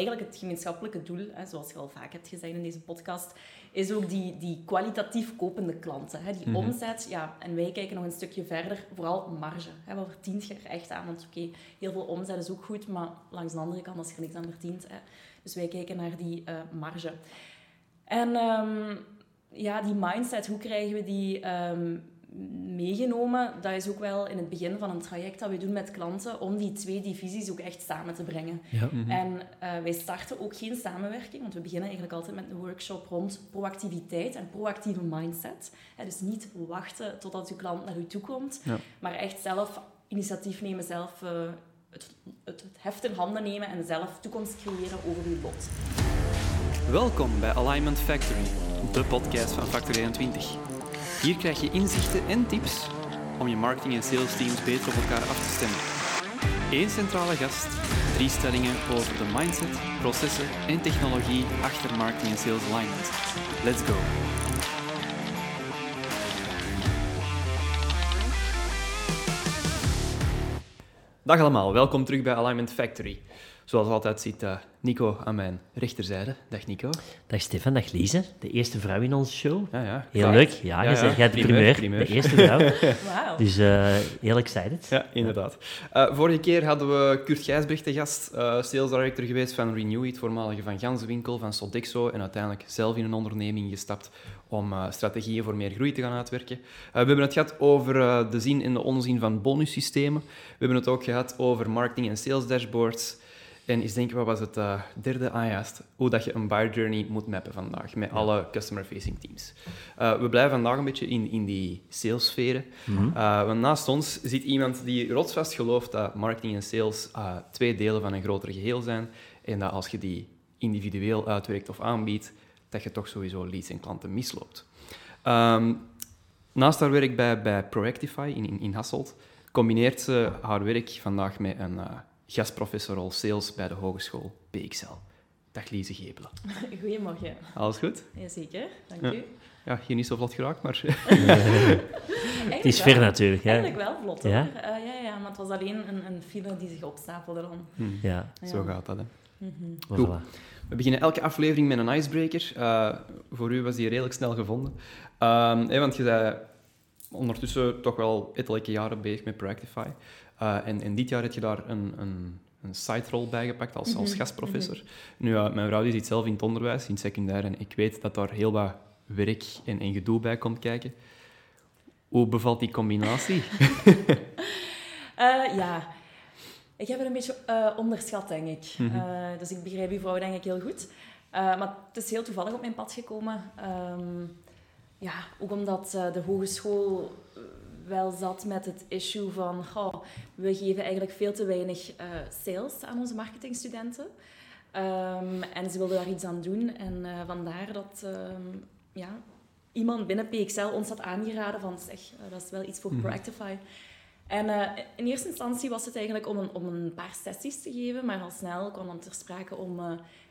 eigenlijk het gemeenschappelijke doel, hè, zoals je al vaak hebt gezegd in deze podcast, is ook die, die kwalitatief kopende klanten. Hè, die Mhm. omzet, ja, en wij kijken nog een stukje verder, vooral marge. Hè, wat verdient je er echt aan? Want oké, heel veel omzet is ook goed, maar langs de andere kant, als je er niks aan verdient. Hè, dus wij kijken naar die eh, marge. En ehm, ja, die mindset, hoe krijgen we die ehm, meegenomen? Dat is ook wel in het begin van een traject dat we doen met klanten, om die twee divisies ook echt samen te brengen. Ja. En eh, wij starten ook geen samenwerking, want we beginnen eigenlijk altijd met een workshop rond proactiviteit en proactieve mindset. Hè, dus niet wachten totdat uw klant naar u toe komt, Ja. maar echt zelf initiatief nemen, zelf eh, het, het, het heft in handen nemen en zelf toekomst creëren over uw lot. Welkom bij Alignment Factory, de podcast van Factor 21. Hier krijg je inzichten en tips om je marketing- en sales teams beter op elkaar af te stemmen. Eén centrale gast, drie stellingen over de mindset, processen en technologie achter marketing en sales alignment. Let's go! Dag allemaal, welkom terug bij Alignment Factory. Zoals altijd zit eh, Nico aan mijn rechterzijde. Dag Nico. Dag Stefan, dag Lise. De eerste vrouw in onze show. Ja, ja. Heel leuk. Ja, Ja, je ja. zegt, jij hebt de Primeur. De eerste vrouw. Wauw. dus eh heel excited. Ja, inderdaad. Eh, vorige keer hadden we Kurt Gijsbrecht te gast, eh, sales director geweest van Renew It, voormalige van Ganzenwinkel, van Sodexo, en uiteindelijk zelf in een onderneming gestapt om eh, strategieën voor meer groei te gaan uitwerken. Eh, we hebben het gehad over de zin en de onzin van bonussystemen. We hebben het ook gehad over marketing en sales dashboards. En eens denken, wat was het eh, derde? Ah, juist. Hoe dat je een buyer journey moet mappen vandaag met alle customer-facing teams. Eh, we blijven vandaag een beetje in, in die salessferen. Eh, want naast ons zit iemand die rotsvast gelooft dat marketing en sales twee delen van een groter geheel zijn. En dat als je die individueel uitwerkt of aanbiedt, dat je toch sowieso leads en klanten misloopt. Ehm, naast haar werk bij, bij Proactify in, in, in Hasselt, combineert ze haar werk vandaag met een gastprofessor rol sales bij de Hogeschool PXL. Dag Lise Gepelen. Goedemorgen. Alles goed? Jazeker, dank Ja. u. Ja, hier niet zo vlot geraakt, maar... Het is ver natuurlijk. Hè? Eigenlijk wel vlot hoor. Ja? Eh, ja, ja, maar het was alleen een, een file die zich opstapelde dan. Ja, Ja. Zo gaat dat, hè. maar Goed. voilà. We beginnen elke aflevering met een icebreaker. Eh, voor u was die redelijk snel gevonden. Ehm, hè, want je bent ondertussen toch wel ettelijke jaren bezig met Proactify. Eh, en, en dit jaar heb je daar een, een, een side-rol bij gepakt als, als Mhm, gastprofessor. Nu, eh, mijn vrouw die zit zelf in het onderwijs, in het secundair, en ik weet dat daar heel wat werk en, en gedoe bij komt kijken. Hoe bevalt die combinatie? Eh, ja, ik heb het een beetje onderschat, denk ik. Mhm. Dus ik begrijp uw vrouw denk ik heel goed. Maar het is heel toevallig op mijn pad gekomen. Ehm, ja, ook omdat de hogeschool wel zat met het issue van... goh, we geven eigenlijk veel te weinig eh, sales aan onze marketingstudenten. Ehm, en ze wilden daar iets aan doen. En eh, vandaar dat ehm, ja, iemand binnen PXL ons had aangeraden van... Zeg, eh, dat is wel iets voor Mhm. Proactify. En in eerste instantie was het eigenlijk om een, om een paar sessies te geven, maar al snel kwam dan ter sprake om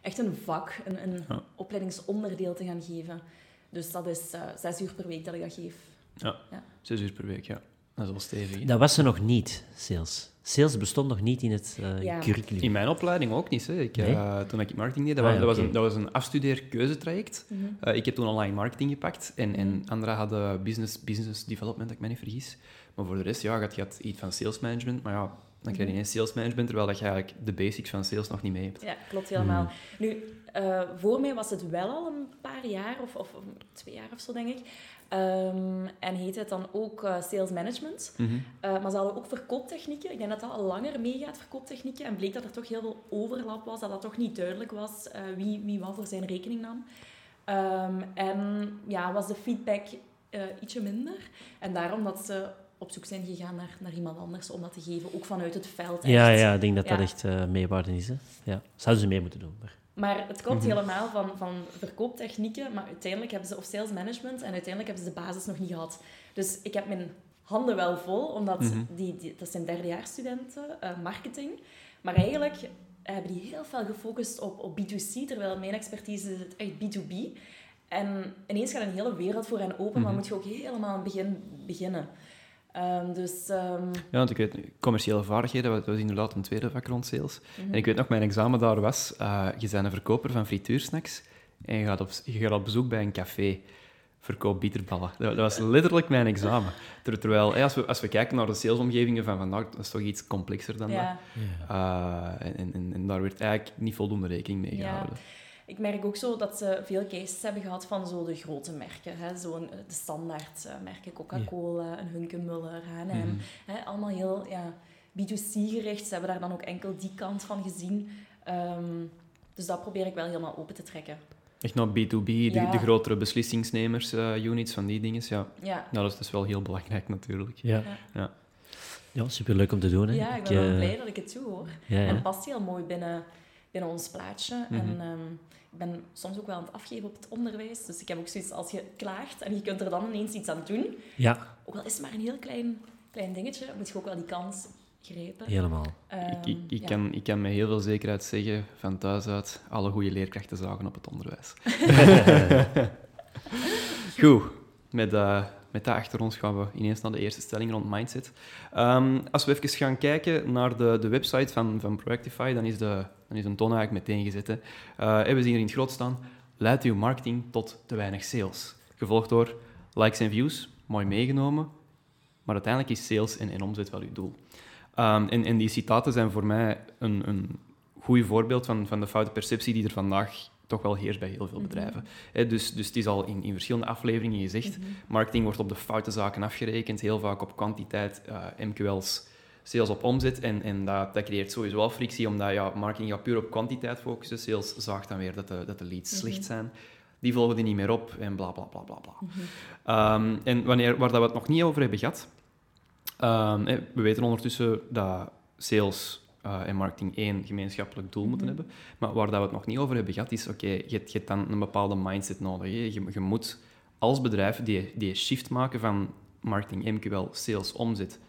echt een vak, een, een Ja. opleidingsonderdeel te gaan geven. Dus dat is zes uur per week dat ik dat geef. Ja, Ja. zes uur per week, ja. Dat is wel stevig. hè? Dat was er nog niet, sales. Sales bestond nog niet in het eh, Ja. curriculum. In mijn opleiding ook niet. Hè. Ik, Nee? eh, toen ik marketing deed, dat, Ah, was, dat, was een, dat was een afstudeerkeuzetraject. Mhm. Eh, ik heb toen online marketing gepakt en, en anderen hadden business, business development, als ik me niet vergis. Maar voor de rest, ja, je had, je had iets van sales management, maar ja, dan krijg je Mhm. ineens sales management, terwijl dat je eigenlijk de basics van sales nog niet mee hebt. Ja, klopt helemaal. Nu, eh, voor mij was het wel al een paar jaar, of, of of twee jaar of zo, denk ik. Ehm, en heette het dan ook eh, sales management. Mhm. Eh, maar ze hadden ook verkooptechnieken. Ik denk dat dat al langer meegaat, verkooptechnieken. En bleek dat er toch heel veel overlap was, dat dat toch niet duidelijk was eh, wie, wie wat voor zijn rekening nam. Ehm, en ja, was de feedback ietsje minder. En daarom dat ze op zoek zijn gegaan naar, naar iemand anders om dat te geven, ook vanuit het veld. Ja, echt. ja, ik denk dat dat echt meewaarde is. Hè. Ja. Zouden ze mee moeten doen. Maar... Maar het komt Mhm. helemaal van, van verkooptechnieken, maar uiteindelijk hebben ze, of sales management, en uiteindelijk hebben ze de basis nog niet gehad. Dus ik heb mijn handen wel vol, omdat Mhm. die, die, dat zijn derdejaarsstudenten, eh marketing. Maar eigenlijk hebben die heel veel gefocust op, op B2C, terwijl mijn expertise is het echt B2B. En ineens gaat een hele wereld voor hen open, maar Mhm. moet je ook helemaal aan het begin beginnen. Ehm, dus ehm, Ja, want ik weet, commerciële vaardigheden, dat was inderdaad een tweede vak rond sales. mhm. En ik weet nog, mijn examen daar was, eh, je bent een verkoper van frituursnacks en je gaat op, je gaat op bezoek bij een café. Verkoop bitterballen. Dat, dat was letterlijk mijn examen. Ter- terwijl, als, we, als we kijken naar de salesomgevingen van vandaag, dat is toch iets complexer dan ja. dat. Eh, en, en, en daar werd eigenlijk niet voldoende rekening mee Ja. Ik merk ook zo dat ze veel cases hebben gehad van zo de grote merken. Hè? Zo een, de standaard eh, merken, Coca-Cola, een Hunkemuller, H&M. Mhm. Hè? Allemaal heel ja, B2C gericht. Ze hebben daar dan ook enkel die kant van gezien. Ehm, dus dat probeer ik wel helemaal open te trekken. Echt naar B2B, de, Ja. de grotere beslissingsnemers, eh, units van die dingen. Ja. Ja, dat is dus wel heel belangrijk natuurlijk. Ja. Ja. Ja. Superleuk om te doen. Hè. ja ik ben wel eh, blij dat ik het doe hoor. Ja, En past heel mooi binnen, binnen ons plaatje. En Mhm. ehm, ik ben soms ook wel aan het afgeven op het onderwijs. Dus ik heb ook zoiets, als je klaagt en je kunt er dan ineens iets aan doen, ja, ook al is het maar een heel klein, klein dingetje, moet je ook wel die kans grijpen. helemaal. Ehm, Ik, ik, ik, ja. kan, ik kan met heel veel zekerheid zeggen, van thuis uit, alle goede leerkrachten zagen op het onderwijs. Goed, met, eh, met dat achter ons gaan we ineens naar de eerste stelling rond mindset. Ehm, als we even gaan kijken naar de, de website van, van Proactify, dan is, de, dan is een toon eigenlijk meteen gezet. Hè. Eh, we zien hier in het groot staan, leidt uw marketing tot te weinig sales. Gevolgd door likes en views, mooi meegenomen, maar uiteindelijk is sales en, omzet wel uw doel. Ehm, en, en die citaten zijn voor mij een, een goed voorbeeld van, van de foute perceptie die er vandaag toch wel heerst bij heel veel Mhm. bedrijven. Dus, dus het is al in, in verschillende afleveringen gezegd, Mhm. marketing wordt op de foute zaken afgerekend, heel vaak op kwantiteit, eh, MQL's, sales op omzet. En, en dat, dat creëert sowieso al frictie, omdat ja, marketing gaat puur op kwantiteit focussen. Sales zaagt dan weer dat de, dat de leads Mhm. slecht zijn. Die volgen er niet meer op en bla bla bla bla bla. Ehm, en wanneer, waar dat we het nog niet over hebben gehad, ehm, we weten ondertussen dat sales eh, en marketing één gemeenschappelijk doel moeten Mhm. hebben. Maar waar dat we het nog niet over hebben gehad, is oké, je, hebt- je hebt dan een bepaalde mindset nodig. Je, je moet als bedrijf die, die shift maken van marketing, MQL, sales, omzet,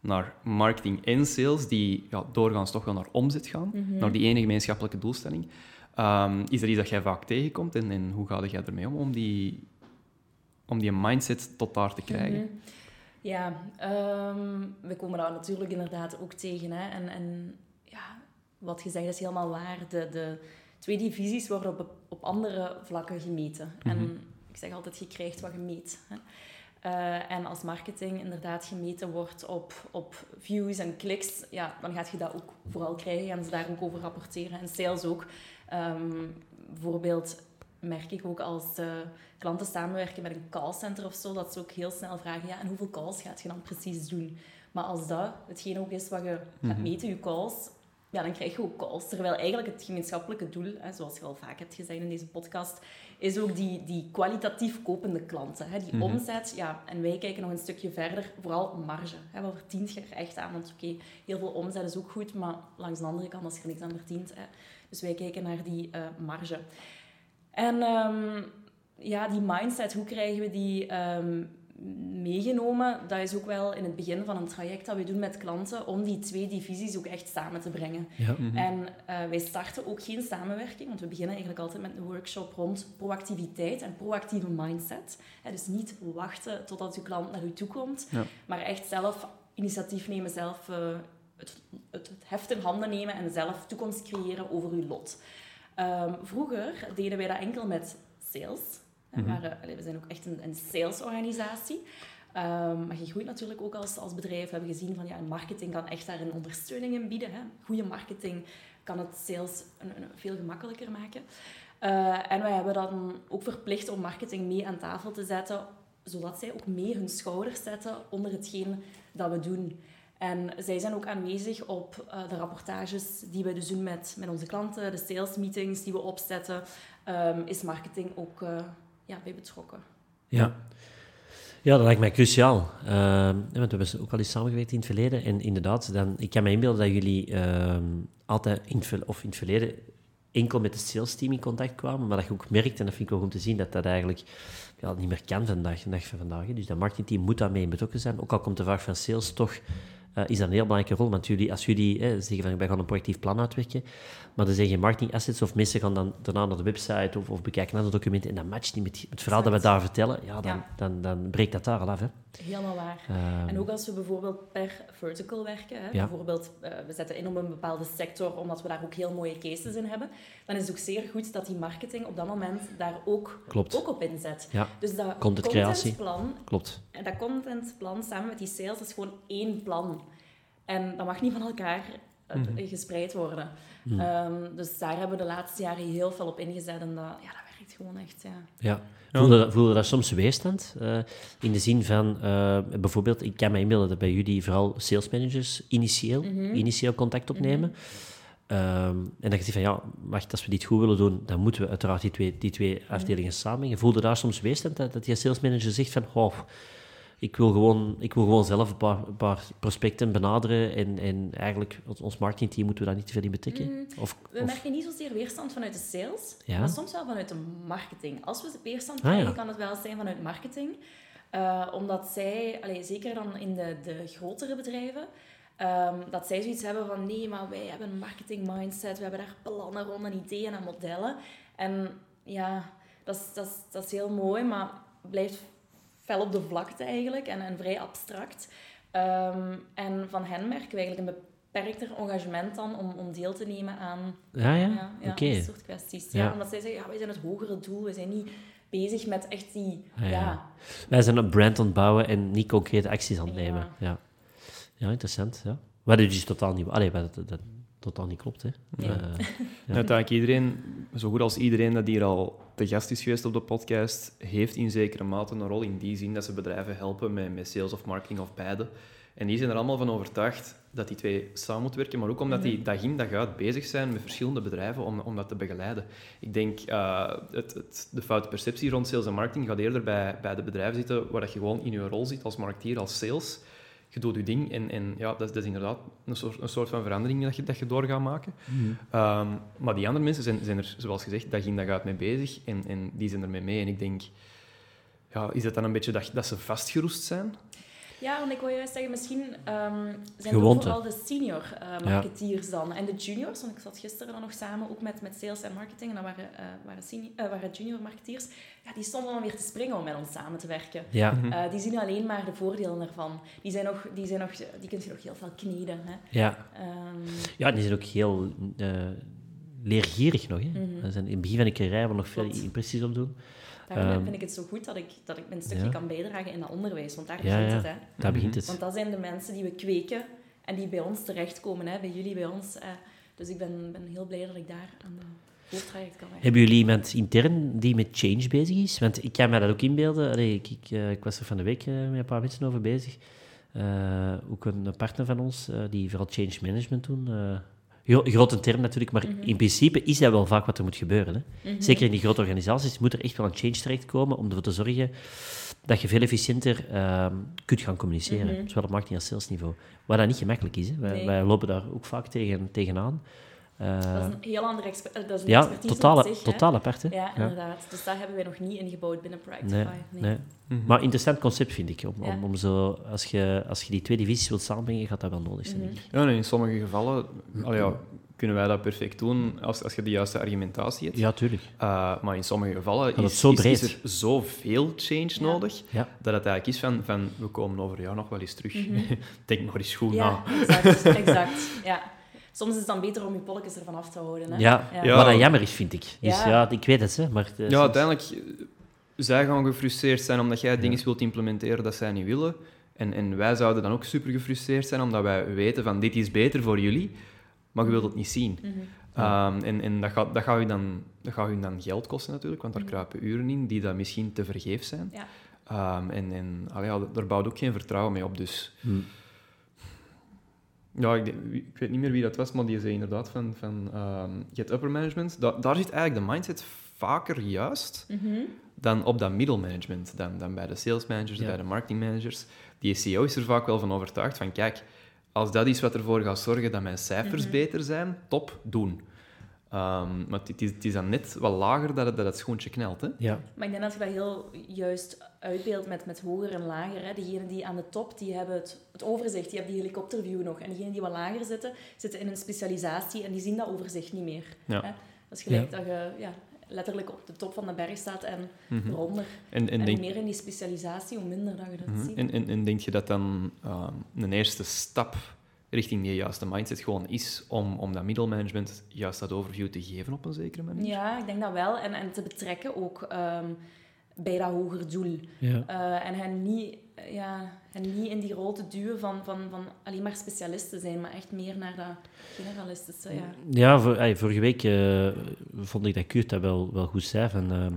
naar marketing en sales, die ja, doorgaans toch wel naar omzet gaan, Mhm. naar die ene gemeenschappelijke doelstelling. Ehm, is er iets dat jij vaak tegenkomt en, en hoe ga jij ermee om, om die, om die mindset tot daar te krijgen? Mhm. Ja, ehm, we komen daar natuurlijk inderdaad ook tegen. Hè. En, en ja, wat je zegt is helemaal waar. De, de twee divisies worden op, op andere vlakken gemeten. Mhm. En ik zeg altijd, je krijgt wat je meet. Hè. Eh, en als marketing inderdaad gemeten wordt op, op views en kliks, ja, dan gaat je dat ook vooral krijgen en ze daar ook over rapporteren. En sales ook. Ehm, bijvoorbeeld merk ik ook als eh, klanten samenwerken met een callcenter of zo, dat ze ook heel snel vragen, ja, en hoeveel calls gaat je dan precies doen? Maar als dat hetgeen ook is wat je gaat Mhm. meten, je calls, ja, dan krijg je ook calls. Terwijl eigenlijk het gemeenschappelijke doel, hè, zoals je al vaak hebt gezegd in deze podcast, is ook die, die kwalitatief kopende klanten. Hè, die Mhm. omzet, ja, en wij kijken nog een stukje verder, vooral marge. Hè, wat verdient je er echt aan? Want oké, heel veel omzet is ook goed, maar langs de andere kant, als je er niks aan verdient. Hè, dus wij kijken naar die eh, marge. En ehm, ja, die mindset, hoe krijgen we die ehm, meegenomen? Dat is ook wel in het begin van een traject dat we doen met klanten, om die twee divisies ook echt samen te brengen. Ja. Mhm. En eh, wij starten ook geen samenwerking, want we beginnen eigenlijk altijd met een workshop rond proactiviteit en proactieve mindset. Hè, dus niet wachten totdat uw klant naar u toe komt, Ja. maar echt zelf initiatief nemen, zelf eh, het, het, het heft in handen nemen en zelf toekomst creëren over uw lot. Ehm, vroeger deden wij dat enkel met sales. Mhm. maar, allee, we zijn ook echt een, een salesorganisatie. Ehm, maar je groeit natuurlijk ook als, als bedrijf. We hebben gezien van ja, marketing kan echt daar een ondersteuning in bieden. Hè. Goede marketing kan het sales een, een- veel gemakkelijker maken. Eh, en wij hebben dan ook verplicht om marketing mee aan tafel te zetten, zodat zij ook mee hun schouders zetten onder hetgeen dat we doen. En zij zijn ook aanwezig op eh, de rapportages die we dus doen met, met onze klanten, de sales meetings die we opzetten, Ehm, is marketing ook eh, ja, bij betrokken. Ja. Ja, dat lijkt mij cruciaal. Ehm, want we hebben ook al eens samengewerkt in het verleden. En inderdaad, dan, ik kan me inbeelden dat jullie ehm, altijd in het, of in het verleden enkel met het sales team in contact kwamen. Maar dat je ook merkt, en dat vind ik wel goed te zien, dat dat eigenlijk ja, niet meer kan vandaag, vandaag. Dus dat marketingteam moet daarmee betrokken zijn. Ook al komt de vraag van sales toch... eh, is dat een heel belangrijke rol. Want jullie, als jullie eh, zeggen van wij gaan een projectief plan uitwerken, maar er zijn geen marketing assets of mensen gaan dan daarna naar de website of, of bekijken naar de documenten en dat matcht niet met het verhaal dat we daar vertellen, ja, dan, Ja. Dan, dan breekt dat daar al af. Hè? Helemaal waar. Ehm, En ook als we bijvoorbeeld per vertical werken, hè, Ja. bijvoorbeeld eh, we zetten in op een bepaalde sector omdat we daar ook heel mooie cases in hebben, dan is het ook zeer goed dat die marketing op dat moment daar ook, Klopt. ook op inzet. Ja. Dus dat contentplan, Klopt. en dat contentplan samen met die sales is gewoon één plan. En dat mag niet van elkaar eh, Mhm. gespreid worden. Mhm. Ehm, dus daar hebben we de laatste jaren heel veel op ingezet en dat, ja, dat gewoon echt, ja. Ja. Voelde, voelde daar soms weerstand? eh, in de zin van, eh, bijvoorbeeld, ik kan me inbeelden dat bij jullie vooral sales managers initieel, Mhm. initieel contact opnemen. Ehm, en dat je zegt van, ja, wacht, als we dit goed willen doen, dan moeten we uiteraard die twee, die twee Mhm. afdelingen samenbrengen. Voelde daar soms weerstand dat, dat die sales manager zegt van, oh, ik wil gewoon, ik wil gewoon zelf een paar, een paar prospecten benaderen en, en eigenlijk ons- marketingteam moeten we daar niet te veel in betrekken? Mm, Of, We of- merken niet zozeer weerstand vanuit de sales, Ja. maar soms wel vanuit de marketing. Als we weerstand Ah, ja. krijgen, kan het wel zijn vanuit marketing. Eh, omdat zij, allee, zeker dan in de, de grotere bedrijven, ehm, dat zij zoiets hebben van nee, maar wij hebben een marketing mindset, we hebben daar plannen rond en ideeën en modellen. En ja, dat is, dat is, dat is heel mooi, maar blijft fel op de vlakte eigenlijk en, en vrij abstract. Ehm, en van hen merken we eigenlijk een beperkter engagement dan om, om deel te nemen aan ja, ja? ja, ja, dat soort kwesties. Ja. Omdat zij zeggen, ja, wij zijn het hogere doel, we zijn niet bezig met echt die... Ah, ja. Wij zijn een brand aan het bouwen en niet concrete acties aan het nemen. Ja, ja interessant. Ja. Wat dus totaal niet... Allee, wat dat, dat totaal niet klopt, hè. Nee. Eh, Ja. Uiteindelijk iedereen, zo goed als iedereen dat hier al te gast is geweest op de podcast, heeft in zekere mate een rol in die zin dat ze bedrijven helpen met, met sales of marketing of beide. En die zijn er allemaal van overtuigd dat die twee samen moeten werken, maar ook omdat die dag in dag uit bezig zijn met verschillende bedrijven om, om dat te begeleiden. Ik denk, uh, het, het, de foute perceptie rond sales en marketing gaat eerder bij, bij de bedrijven zitten waar dat je gewoon in je rol zit als marketeer, als sales. Je doet je ding en, en ja, dat, is- dat is inderdaad een soort, een soort van verandering dat je, dat je door gaat maken. Ehm, maar die andere mensen zijn, zijn er, zoals gezegd, dag in dag uit mee bezig en, en die zijn ermee mee. En ik denk, ja, is dat dan een beetje dat, dat ze vastgeroest zijn? Ja, want ik wil juist zeggen, misschien ehm, zijn Gewoonte. het vooral de senior eh, marketeers dan. En de juniors, want ik zat gisteren dan nog samen, ook met, met sales en marketing, en dat waren, eh, waren, senior, eh, waren junior marketeers. Ja, die stonden dan weer te springen om met ons samen te werken. ja, Eh, die zien alleen maar de voordelen ervan. Die, zijn nog, die, zijn nog, die kun je nog heel veel kneden. Hè. ja. Ehm, ja, die zijn ook heel leergierig nog. Hè. Mhm. Ze zijn in het begin van een carrière nog veel impressies op doen. Daarom Ehm, vind ik het zo goed dat ik, dat ik mijn stukje ja. kan bijdragen in dat onderwijs. Want daar Ja, begint ja. het. Hè. Daar begint het. Want dat zijn de mensen die we kweken en die bij ons terechtkomen, hè, bij jullie, bij ons. eh. dus ik ben, ben heel blij dat ik daar aan de hoofdtraject kan werken. Hebben jullie iemand intern die met change bezig is? Want ik kan mij dat ook inbeelden. Allee, ik, ik, eh, ik was er van de week eh, met een paar mensen over bezig. Eh, ook een partner van ons, die vooral change management doen. Gro- grote term natuurlijk, maar in principe is dat wel vaak wat er moet gebeuren. Hè? Mhm. Zeker in die grote organisaties moet er echt wel een change terechtkomen om ervoor te zorgen dat je veel efficiënter ehm, kunt gaan communiceren. Mhm. Zowel op marketing als salesniveau. Wat dat niet gemakkelijk is. Hè. Wij, Nee. wij lopen daar ook vaak tegen, tegenaan. Eh, Dat is een heel andere exper- eh, dat is een ja, expertise totaal, op zich, hè. totaal apart. Hè? Ja, inderdaad. Dus dat hebben wij nog niet ingebouwd binnen Practify. Nee, Nee. nee. Mhm. Maar interessant concept vind ik. Om, Ja. om, om zo, als, je, als je die twee divisies wilt samenbrengen, gaat dat wel nodig zijn. Mhm. Ja, en in sommige gevallen allee, ja, kunnen wij dat perfect doen als, als je de juiste argumentatie hebt. Ja, tuurlijk. Uh, maar in sommige gevallen het is, zo is, breed. is er zoveel change Ja. nodig Ja. dat het eigenlijk is van, van we komen over jou nog wel eens terug. Mhm. Denk nog eens goed Ja, na. exact, exact. Ja. Soms is het dan beter om je polletjes ervan af te houden. Hè? Ja, Ja. wat dat jammer is, vind ik. Dus ja, Ja. ik weet het, hè, maar... eh, Ja, soms- uiteindelijk, eh, zij gaan gefrustreerd zijn omdat jij dingen wilt implementeren dat zij niet willen. En, en wij zouden dan ook super gefrustreerd zijn omdat wij weten van dit is beter voor jullie, maar je wilt het niet zien. Mhm. Ehm, en en dat, gaat, dat, gaat u dan, dat gaat u dan geld kosten natuurlijk, want daar Mhm. kruipen uren in die dat misschien te vergeef zijn. Ja. Ehm, en en allee, ja, daar bouwt ook geen vertrouwen mee op. Dus Hm. Ja, ik, weet niet meer wie dat was, maar die zei inderdaad van, van ehm, Get Upper Management. Da- daar zit eigenlijk de mindset vaker juist Mhm. dan op dat middelmanagement, dan, dan bij de sales managers, Ja. bij de marketing managers. Die CEO is er vaak wel van overtuigd van, kijk, als dat is wat ervoor gaat zorgen dat mijn cijfers Mhm. beter zijn, top, doen. Ehm, maar het is, het is dan net wat lager dat het, dat het knelt. Hè? Ja, Maar ik denk dat je dat heel juist uitbeeldt met, met hoger en lager. Hè. Degenen die aan de top, die hebben het, het overzicht, die hebben die helikopterview nog. En diegenen die wat lager zitten, zitten in een specialisatie en die zien dat overzicht niet meer. Ja. Hè. Dat is gelijk dat je ja, letterlijk op de top van de berg staat en Mhm. eronder. En, en, En hoe denk, meer in die specialisatie, hoe minder dat je dat mhm. ziet. en, en, en denk je dat dan ehm, een eerste stap richting die juiste mindset gewoon is om, om dat middelmanagement juist dat overview te geven op een zekere manier? Ja, ik denk dat wel. En, en te betrekken ook ehm, bij dat hoger doel. Ja. Eh, en hen niet, eh, ja, hen niet in die rol te duwen van, van, van alleen maar specialisten zijn, maar echt meer naar dat generalistische. Ja. Ja, voor, vorige week eh, vond ik dat Kurt dat wel, wel goed zei. Van, ehm,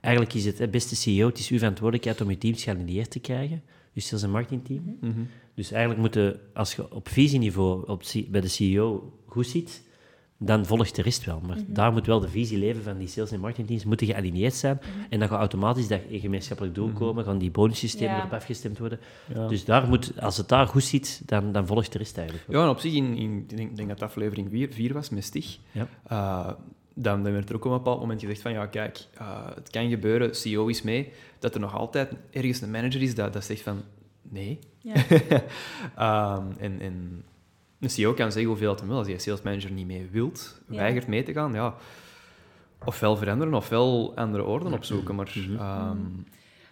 eigenlijk is het, beste CEO, het is uw verantwoordelijkheid om je teams gealineerd te krijgen. Je sales- en marketingteam. Mhm. Dus eigenlijk moeten, als je op visieniveau op, bij de CEO goed zit, dan volgt de rest wel. Maar Mhm. daar moet wel de visie leven van die sales- en marketingteams moeten gealineerd zijn. En dan gaat automatisch dat gemeenschappelijk doel komen, gaan die bonussystemen Ja. erop afgestemd worden. Ja. Dus daar moet, als het daar goed zit, dan, dan volgt de rest eigenlijk. Ja, en op zich, in, in, ik denk, denk dat aflevering 4 was met Stig, Ja. eh, dan, dan werd er ook op een bepaald moment gezegd van, ja, kijk, eh, het kan gebeuren, CEO is mee, dat er nog altijd ergens een manager is dat, dat zegt van, nee. Ja. Ehm, en, en een CEO kan zeggen hoeveel het hem wil. Als je als sales manager niet mee wilt, Ja. weigert mee te gaan, ja, ofwel veranderen, ofwel andere orden opzoeken. Maar Mhm. ehm,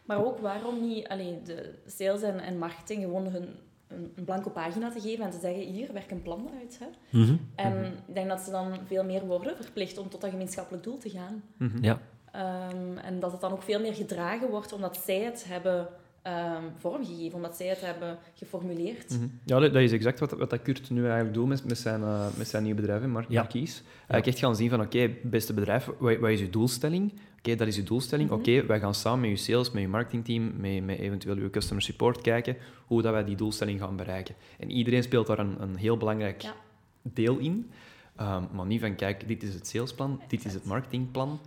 Maar ook waarom niet alleen de sales en, en marketing gewoon hun een, blanco pagina te geven en te zeggen, hier, werk een plan uit. Hè. Mhm. En ik denk dat ze dan veel meer worden verplicht om tot dat gemeenschappelijk doel te gaan. mhm. Ja. Ehm, en dat het dan ook veel meer gedragen wordt omdat zij het hebben ehm, vormgegeven, omdat zij het hebben geformuleerd. Mhm. Ja, dat, dat is exact wat, wat dat Kurt nu eigenlijk doet met, met, zijn, eh, met zijn nieuw bedrijf, Mar Ja. Marquise. Eigenlijk echt gaan zien van, oké, beste bedrijf, wat, wat is uw doelstelling? Oké, dat is uw doelstelling. Mhm. Oké, wij gaan samen met uw sales, met uw marketingteam, met, met eventueel uw customer support kijken hoe dat wij die doelstelling gaan bereiken. En iedereen speelt daar een, een heel belangrijk Ja. deel in. Ehm, maar niet van, kijk, dit is het salesplan, dit is het marketingplan.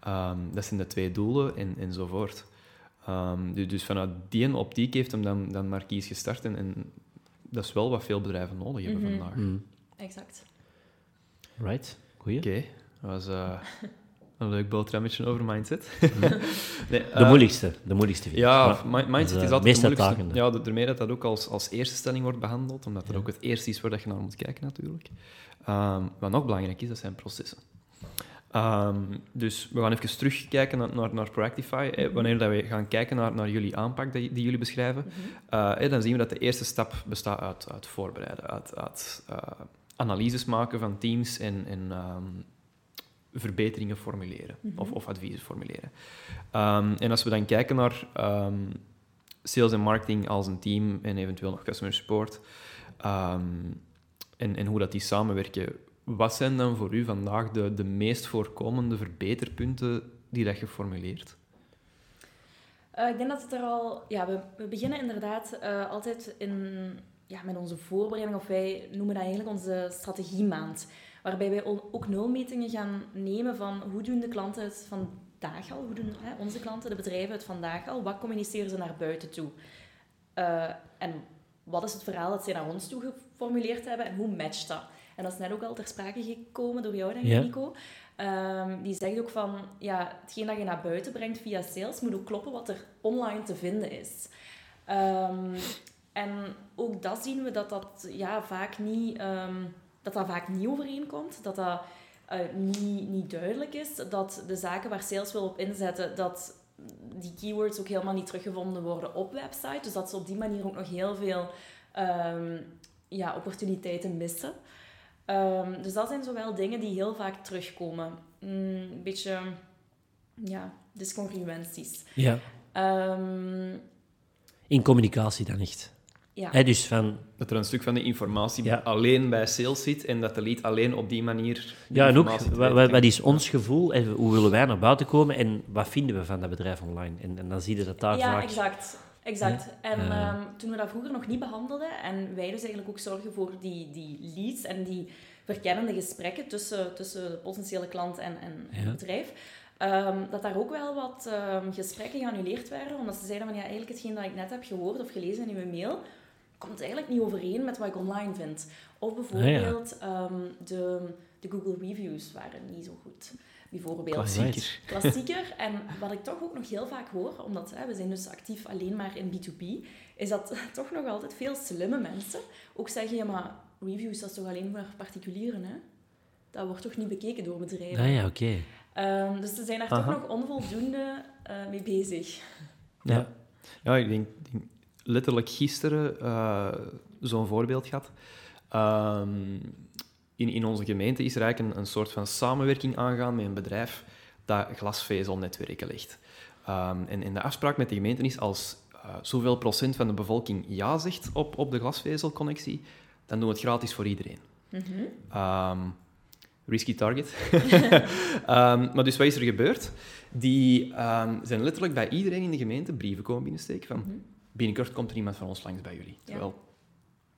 Ehm, dat zijn de twee doelen en, enzovoort. Ehm, dus, dus vanuit die optiek heeft hem dan, dan Marquise gestart. En, en dat is wel wat veel bedrijven nodig hebben Mhm. vandaag. Mhm. Exact. Right, goeie. Oké, dat was eh, een leuk boterhammetje over mindset. nee, De eh, moeilijkste, de moeilijkste vind ik. Ja, Maar- mindset is, is altijd de moeilijkste. uitdagende. Ja, daarmee dat dat ook als, als eerste stelling wordt behandeld, omdat dat Ja. ook het eerste is waar dat je naar moet kijken natuurlijk. Ehm, wat nog belangrijk is, dat zijn processen. Ehm, dus we gaan even terugkijken naar, naar, naar Proactify. Eh, wanneer dat we gaan kijken naar, naar jullie aanpak die, die jullie beschrijven, Mhm. eh, eh, dan zien we dat de eerste stap bestaat uit, uit voorbereiden, uit, uit eh, analyses maken van teams en, en ehm, verbeteringen formuleren Mhm. of, of adviezen formuleren. Ehm, en als we dan kijken naar sales en marketing als een team en eventueel nog customer support en, en hoe dat die samenwerken, wat zijn dan voor u vandaag de, de meest voorkomende verbeterpunten die dat je formuleert? Eh, ik denk dat het er al... Ja, we, we beginnen inderdaad eh, altijd in, ja, met onze voorbereiding, of wij noemen dat eigenlijk onze strategiemaand. Waarbij wij ook nulmetingen gaan nemen van hoe doen de klanten het vandaag al, hoe doen hè, onze klanten, de bedrijven het vandaag al, wat communiceren ze naar buiten toe. Eh, en wat is het verhaal dat zij naar ons toe geformuleerd hebben en hoe matcht dat? En dat is net ook al ter sprake gekomen door jou, denk ik. Nico. Ehm, die zegt ook van, ja, hetgeen dat je naar buiten brengt via sales moet ook kloppen wat er online te vinden is. Ehm, en ook dat zien we dat dat ja, vaak niet, ehm, dat dat vaak niet overeenkomt, dat dat eh, niet, niet duidelijk is, dat de zaken waar sales wil op inzetten, dat die keywords ook helemaal niet teruggevonden worden op website, dus dat ze op die manier ook nog heel veel ja, opportuniteiten missen. Ehm, dus dat zijn zowel dingen die heel vaak terugkomen. Mm, een beetje, ja, discongruenties. Ja. Ehm, In communicatie dan echt. ja. Hè, dus van, Dat er een stuk van de informatie Ja. alleen bij sales zit en dat de lead alleen op die manier. die ja, en ook, wat, wat, is ons gevoel en hoe willen wij naar buiten komen en wat vinden we van dat bedrijf online? En, en dan zie je dat daar ja, vaak... exact. Exact. En Eh. ehm, toen we dat vroeger nog niet behandelden en wij dus eigenlijk ook zorgen voor die, die leads en die verkennende gesprekken tussen, tussen de potentiële klant en, en, Ja. het bedrijf, ehm, dat daar ook wel wat ehm, gesprekken geannuleerd werden, omdat ze zeiden van ja, eigenlijk hetgeen dat ik net heb gehoord of gelezen in uw mail, komt eigenlijk niet overeen met wat ik online vind. Of bijvoorbeeld ehm, de, de Google reviews waren niet zo goed. Bijvoorbeeld. Klassieker. Klassieker. En wat ik toch ook nog heel vaak hoor, omdat hè, we zijn dus actief alleen maar in B2B, is dat toch nog altijd veel slimme mensen ook zeggen, ja maar reviews dat is toch alleen voor particulieren, hè? Dat wordt toch niet bekeken door bedrijven? Ah ja, oké. Ehm, dus ze zijn daar Aha. toch nog onvoldoende eh, mee bezig. Ja. Ja, ik denk, denk letterlijk gisteren eh, zo'n voorbeeld gehad. Ehm, in, in onze gemeente is er eigenlijk een, een soort van samenwerking aangaan met een bedrijf dat glasvezelnetwerken legt. Ehm, en, en de afspraak met de gemeente is als eh, zoveel procent van de bevolking ja zegt op, op de glasvezelconnectie, dan doen we het gratis voor iedereen. Mhm. Ehm, risky target. Ehm, maar dus wat is er gebeurd? Die zijn letterlijk bij iedereen in de gemeente brieven komen binnensteken van Mhm. binnenkort komt er iemand van ons langs bij jullie. Ja. Terwijl,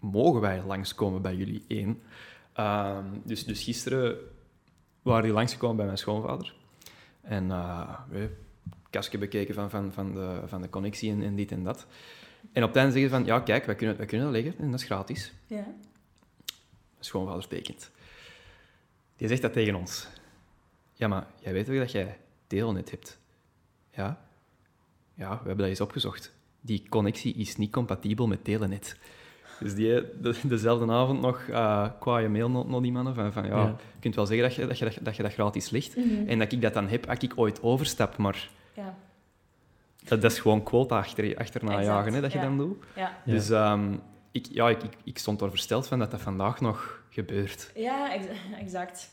mogen wij langskomen bij jullie? Eén. Ehm, dus, dus gisteren waren die langsgekomen bij mijn schoonvader. En uh, we kastje bekeken van, van, van, de, van de connectie en, en dit en dat. En op het einde zeggen ze van, ja kijk, wij kunnen, wij kunnen dat leggen en dat is gratis. Ja. Mijn schoonvader sprekend. Die zegt dat tegen ons. Ja, maar jij weet toch dat jij Telenet hebt? Ja? Ja, we hebben dat eens opgezocht. Die connectie is niet compatibel met Telenet. Dus die, de, dezelfde avond nog uh, kwaaie mail naar, die mannen van, van ja, Ja. je kunt wel zeggen dat je dat, je, dat, je- dat, je dat gratis ligt. Mhm. En dat ik dat dan heb als ik ooit overstap, maar Ja. dat, dat is gewoon quota achter, achterna Exact, jagen hè, dat je ja. dan doet. Dus ehm, ik, ja, ik, ik, ik stond er versteld van dat dat vandaag nog gebeurt. Ja, ex- exact.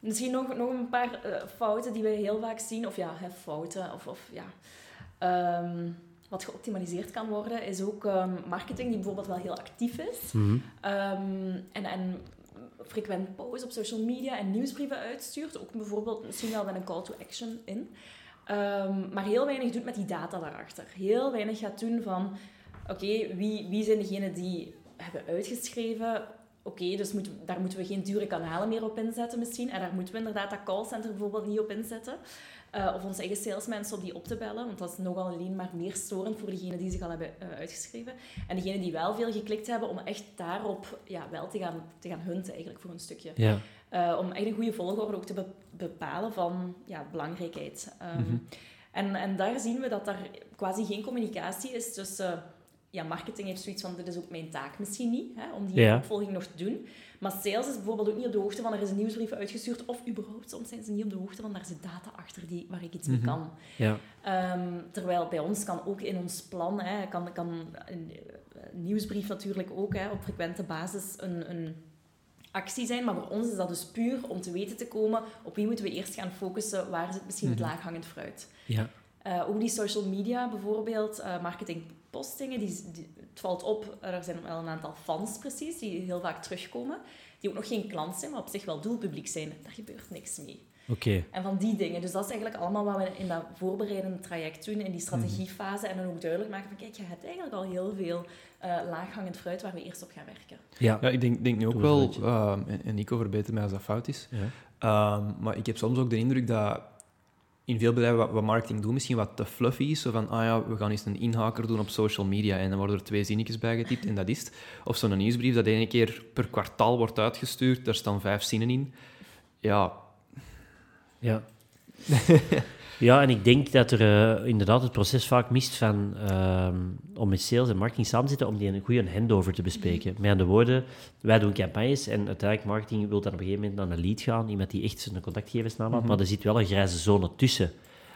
Misschien nog, nog een paar eh, fouten die we heel vaak zien. Of ja, hè, fouten. Of, of ja. Ehm, wat geoptimaliseerd kan worden, is ook ehm, marketing die bijvoorbeeld wel heel actief is. Mhm. Ehm, en, en frequent posts op social media en nieuwsbrieven uitstuurt. Ook bijvoorbeeld misschien wel met een call to action in. Ehm, maar heel weinig doet met die data daarachter. Heel weinig gaat doen van... Oké, wie, wie zijn degenen die hebben uitgeschreven? Oké, dus moet, daar moeten we geen dure kanalen meer op inzetten misschien. En daar moeten we inderdaad dat callcenter bijvoorbeeld niet op inzetten. Eh, of onze eigen salesmensen op die op te bellen. Want dat is nogal alleen maar meer storend voor degenen die zich al hebben eh, uitgeschreven. En degenen die wel veel geklikt hebben, om echt daarop ja, wel te gaan, te gaan hunten eigenlijk voor een stukje. Ja. Eh, om echt een goede volgorde ook te be- bepalen van ja, belangrijkheid. Ehm, Mhm. en, en daar zien we dat er quasi geen communicatie is tussen... ja, marketing heeft zoiets van, dit is ook mijn taak misschien niet, hè, om die Ja. opvolging nog te doen. Maar sales is bijvoorbeeld ook niet op de hoogte van, er is een nieuwsbrief uitgestuurd, of überhaupt, soms zijn ze niet op de hoogte van, daar zit data achter die, waar ik iets mee Mhm. kan. Ja. Ehm, terwijl bij ons kan ook in ons plan, hè, kan, kan een, een nieuwsbrief natuurlijk ook hè, op frequente basis een, een actie zijn. Maar voor ons is dat dus puur om te weten te komen op wie moeten we eerst gaan focussen, waar zit misschien het Mhm. laaghangend fruit. Ja. Eh, ook die social media bijvoorbeeld, eh marketingpostingen, die, die- het valt op, eh, er zijn wel een aantal fans precies, die heel vaak terugkomen, die ook nog geen klant zijn, maar op zich wel doelpubliek zijn. Daar gebeurt niks mee. Oké. En van die dingen. Dus dat is eigenlijk allemaal wat we in dat voorbereidende traject doen, in die strategiefase. En dan ook duidelijk maken van, kijk, je hebt eigenlijk al heel veel eh, laaghangend fruit waar we eerst op gaan werken. Ja. Ja, ik denk, denk nu ook wel, ehm, en, Nico verbeter mij als dat fout is, Ja. Ehm, maar ik heb soms ook de indruk dat in veel bedrijven wat, wat marketing doen misschien wat te fluffy is. Zo van, ah ja, we gaan eens een inhaker doen op social media en dan worden er twee zinnetjes bij getypt en dat is het. Of zo'n nieuwsbrief dat één keer per kwartaal wordt uitgestuurd, daar staan vijf zinnen in. Ja, Ja. ja, en ik denk dat er eh, inderdaad het proces vaak mist van ehm, om met sales en marketing samen te zitten om die een goede handover te bespreken. Met andere woorden, wij doen campagnes en uiteindelijk marketing wil dan op een gegeven moment naar een lead gaan, iemand die echt zijn contactgevensnaam had, maar er zit wel een grijze zone tussen.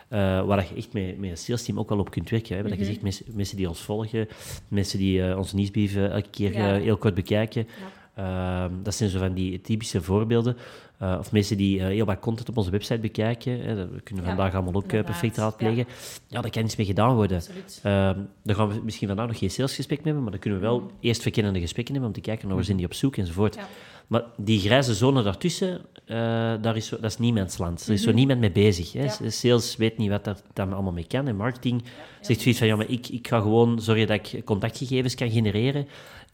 eh, waar je echt met, met een sales team ook wel op kunt werken. Hè. Dat je zegt, mensen, mensen die ons volgen, mensen die eh, onze nieuwsbrieven elke keer Ja. heel kort bekijken. Ja. Ehm, dat zijn zo van die typische voorbeelden. Eh, of mensen die eh, heel wat content op onze website bekijken. Hè, dat kunnen we Ja, vandaag allemaal ook eh, perfect raadplegen. Ja. daar kan iets mee gedaan worden. Ehm, daar gaan we misschien vandaag nog geen salesgesprek mee hebben, maar dan kunnen we wel Mhm. eerst verkennende gesprekken hebben om te kijken naar waar zijn die op zoek enzovoort. Ja. Maar die grijze zone daartussen, daar is zo, dat is niemands land. Er is zo Mhm. niemand mee bezig. Hè. Ja. Sales weet niet wat dat dan allemaal mee kan. En marketing zegt zoiets van, ja, maar ik, ik ga gewoon zorgen dat ik contactgegevens kan genereren.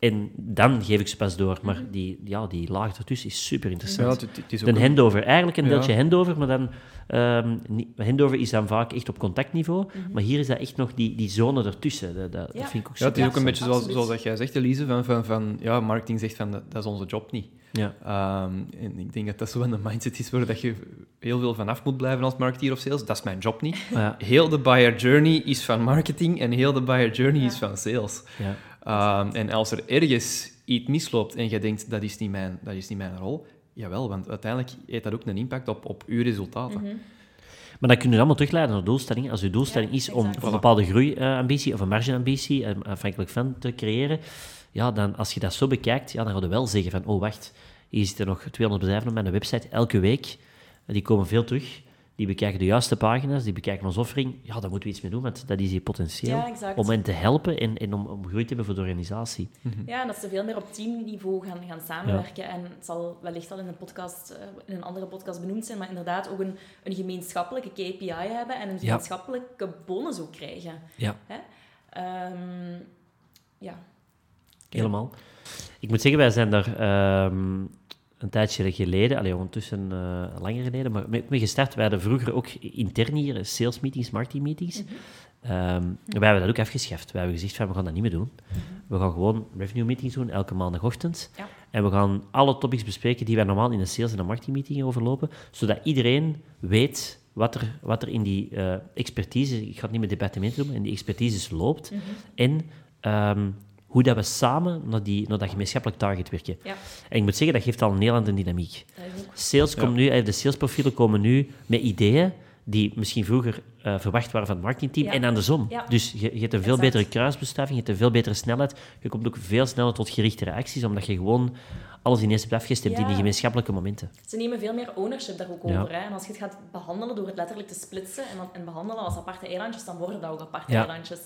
En dan geef ik ze pas door. Maar die, ja, die laag ertussen is super ja interessant. het, het is ook Een handover, eigenlijk een Ja. deeltje handover, maar dan... ehm niet- handover is dan vaak echt op contactniveau, maar hier is dat echt nog die, die zone ertussen. Dat, dat, Ja. dat vind ik ook Ja, het is super ook een beetje zoals, zoals dat jij zegt, Elise, van, van, van ja, marketing zegt van, dat, dat is onze job niet. Ja. Ehm, en ik denk dat dat zo een mindset is waar dat je heel veel vanaf moet blijven als marketeer of sales. Dat is mijn job niet. Ja, Heel de buyer journey is van marketing en heel de buyer journey Ja. is van sales. Ehm, en als er ergens iets misloopt en je denkt, dat is niet mijn, dat is niet mijn rol, jawel, want uiteindelijk heeft dat ook een impact op, op uw resultaten. Mhm. Maar dat kun je allemaal terugleiden naar doelstellingen. Als uw doelstelling Ja, is om exact. een bepaalde groeiambitie of een margeambitie, afhankelijk van, te creëren, ja, dan als je dat zo bekijkt, ja, dan ga je wel zeggen van, oh wacht, hier zitten nog 200 bedrijven op mijn website, elke week. Die komen veel terug. Die bekijken de juiste pagina's, die bekijken onze offering. Ja, daar moeten we iets mee doen, want dat is hier potentieel Ja, om hen te helpen en, en om, om groei te hebben voor de organisatie. Ja, en dat ze veel meer op teamniveau gaan, gaan samenwerken. En het zal wellicht al in een, podcast, eh, in een andere podcast benoemd zijn, maar inderdaad ook een, een gemeenschappelijke KPI hebben en een gemeenschappelijke bonus ook krijgen. Ja. Hè? Ehm, ja. Helemaal. Ik moet zeggen, wij zijn daar ehm, een tijdje geleden, allee, ondertussen eh, langer geleden, maar mee, mee gestart. Wij hadden vroeger ook intern hier sales meetings, marketing meetings. Ehm, wij hebben dat ook afgeschaft. Wij hebben gezegd van, we gaan dat niet meer doen. We gaan gewoon revenue meetings doen, elke maandagochtend. Ja. En we gaan alle topics bespreken die wij normaal in een sales en een marketing meeting overlopen, zodat iedereen weet wat er, wat er in die eh, expertise, ik ga het niet met departementen noemen, in die expertises loopt. En ehm, hoe dat we samen naar, die, naar dat gemeenschappelijk target werken. Ja. En ik moet zeggen, dat geeft al een heel andere dynamiek. Sales komt nu, eh, de salesprofielen komen nu met ideeën die misschien vroeger eh, verwacht waren van het marketingteam Ja. en andersom. Ja. Dus je, je hebt een veel Exact. betere kruisbestuiving, je hebt een veel betere snelheid. Je komt ook veel sneller tot gerichte acties, omdat je gewoon alles ineens hebt afgestemd in die Ja. gemeenschappelijke momenten. Ze nemen veel meer ownership daar ook Ja. over. Hè? En als je het gaat behandelen door het letterlijk te splitsen en, dan- en behandelen als aparte eilandjes, dan worden dat ook aparte Ja. eilandjes.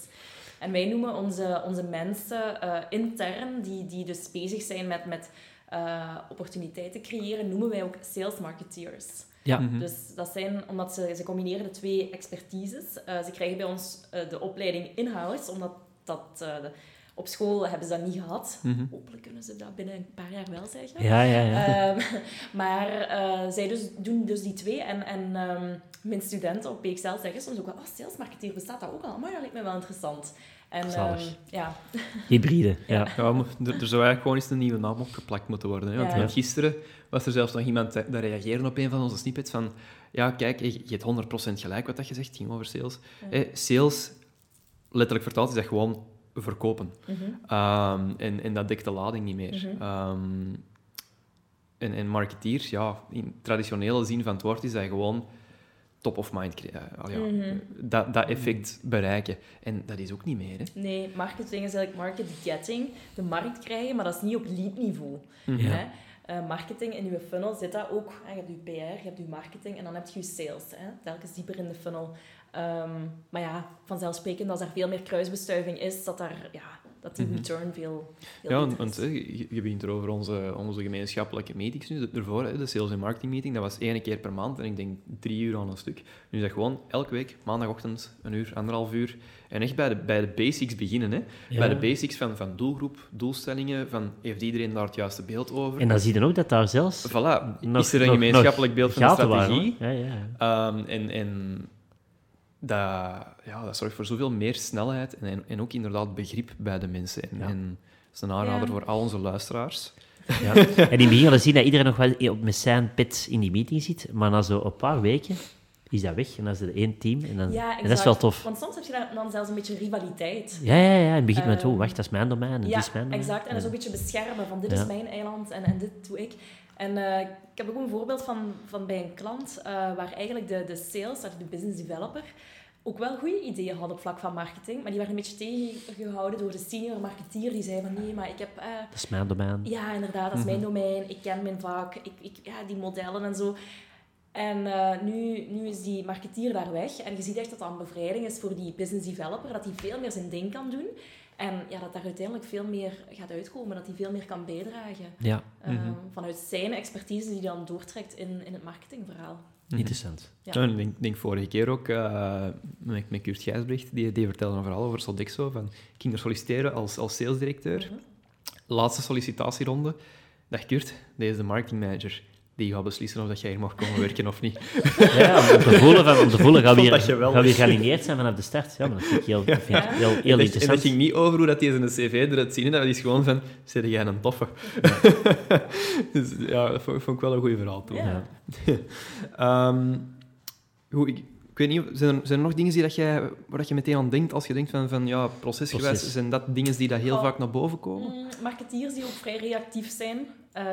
En wij noemen onze, onze mensen eh, intern, die, die dus bezig zijn met, met eh, opportuniteiten creëren, noemen wij ook sales marketeers. Ja. Mhm. Dus dat zijn, omdat ze, ze combineren de twee expertises. Eh, ze krijgen bij ons eh, de opleiding in-house, omdat dat, eh, de- op school hebben ze dat niet gehad. Mhm. Hopelijk kunnen ze dat binnen een paar jaar wel zeggen. Ja, ja, ja. Ehm, maar eh, zij dus, doen dus die twee. En, en ehm, mijn studenten op PXL zeggen soms ook wel, oh, salesmarketeer, bestaat dat ook al? Maar dat lijkt me wel interessant. En ehm, ja, Hybride, ja. Ja, maar er, er zou eigenlijk gewoon eens een nieuwe naam opgeplakt moeten worden. Hè? Want, Ja. want gisteren was er zelfs nog iemand dat reageerde op een van onze snippets van ja, kijk, je hebt 100% gelijk wat dat je zegt, het ging over sales. Ja. Eh, sales, letterlijk vertaald, is dat gewoon verkopen. mhm, Ehm, en, en dat dekt de lading niet meer. Mhm. Ehm, en, en marketeers, ja, in traditionele zin van het woord, is dat gewoon top of mind eh, al ja, Mhm. dat, dat effect bereiken. En dat is ook niet meer. Hè? nee, marketing is eigenlijk market getting, de markt krijgen, maar dat is niet op lead-niveau. Ja. Hè? Eh, marketing in je funnel zit dat ook. hè, Je hebt je PR, je hebt je marketing en dan heb je je sales. Hè? Telkens dieper in de funnel. Ehm, maar ja, vanzelfsprekend als er veel meer kruisbestuiving is, dat, daar, ja, dat die Mhm. return veel, veel Ja, want je, je begint er over onze, onze gemeenschappelijke meetings nu. Ervoor, hè, de sales en marketing meeting, dat was één keer per maand en ik denk drie uur aan een stuk. Nu is dat gewoon elke week, maandagochtend, een uur, anderhalf uur. En echt bij de, bij de basics beginnen. Hè. Ja. Bij de basics van, van doelgroep, doelstellingen, van heeft iedereen daar het juiste beeld over. En dan zie je ook dat daar zelfs Voilà, nog- is er een nog- gemeenschappelijk beeld van de waren. strategie. Ja, ja. Ehm, en en dat, ja, dat zorgt voor zoveel meer snelheid en, en, en ook inderdaad begrip bij de mensen. En, Ja. en dat is een aanrader Ja. voor al onze luisteraars. Ja. En in het begin hadden zien dat iedereen nog wel op met zijn pit in die meeting zit, maar na zo een paar weken is dat weg en dan is er één team en, dan, Ja, en dat is wel tof. Want soms heb je dan- dan zelfs een beetje rivaliteit. Ja, ja, ja. In het begin met, Ehm, oh, wacht, dat is mijn domein en Ja, dit is mijn domein. exact. En dat is een beetje beschermen van dit is mijn eiland en, en dit doe ik. En eh, ik heb ook een voorbeeld van, van bij een klant eh, waar eigenlijk de, de sales, de business developer, ook wel goede ideeën had op vlak van marketing, maar die werden een beetje tegengehouden door de senior marketeer die zei van nee, maar ik heb... eh, Dat is mijn domein. ja, inderdaad, dat is mijn domein. Ik ken mijn vak. Ik, ik, ja, die modellen en zo. En eh, nu, nu is die marketeer daar weg. En je ziet echt dat dat een bevrijding is voor die business developer. Dat hij veel meer zijn ding kan doen. En ja, dat daar uiteindelijk veel meer gaat uitkomen. Dat hij veel meer kan bijdragen. Ja, eh, Mhm. Vanuit zijn expertise die hij dan doortrekt in, in het marketingverhaal. Interessant. Ja. Ik denk, denk vorige keer ook uh, met, met Kurt Gijsbrecht, die, die vertelde een verhaal over Sodexo. Van, ik ging er solliciteren als, als salesdirecteur. Mhm. Laatste sollicitatieronde. Dag Kurt, deze is de marketingmanager. Die gaat beslissen of dat jij hier mag komen werken of niet. Ja, om te voelen, van, om te voelen gaan we hier, gaan we hier gealineerd zijn vanaf de start. Ja, maar dat vind ik heel, dat vind ik Ja. heel, heel en, dat, en dat interessant. ging niet over hoe dat hij zijn cv eruit zien. Dat is gewoon van, zeg jij een toffe. dus ja, dat vond, vond ik wel een goed verhaal toen. Ja. Ja. Ehm, goed, ik, Ik weet niet, zijn er, zijn er nog dingen die dat jij, waar dat je meteen aan denkt als je denkt van, van ja, procesgewijs, Proces. zijn dat dingen die dat heel Oh. vaak naar boven komen? Mm, marketeers die ook vrij reactief zijn. Eh,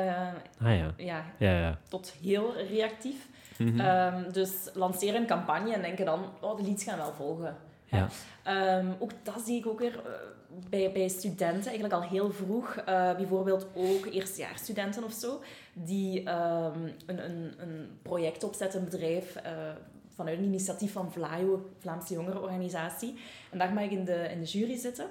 Ah ja. ja, Ja, ja. tot heel reactief. Mhm. Ehm, dus lanceren een campagne en denken dan, oh, de leads gaan wel volgen. Ja. Ehm, ook dat zie ik ook weer eh, bij, bij studenten, eigenlijk al heel vroeg. Eh, bijvoorbeeld ook eerstejaarsstudenten of zo, die ehm, een, een, een project opzetten, een bedrijf, eh, vanuit een initiatief van VLAIO, Vlaamse Jongerenorganisatie. En daar mag ik in de, in de jury zitten,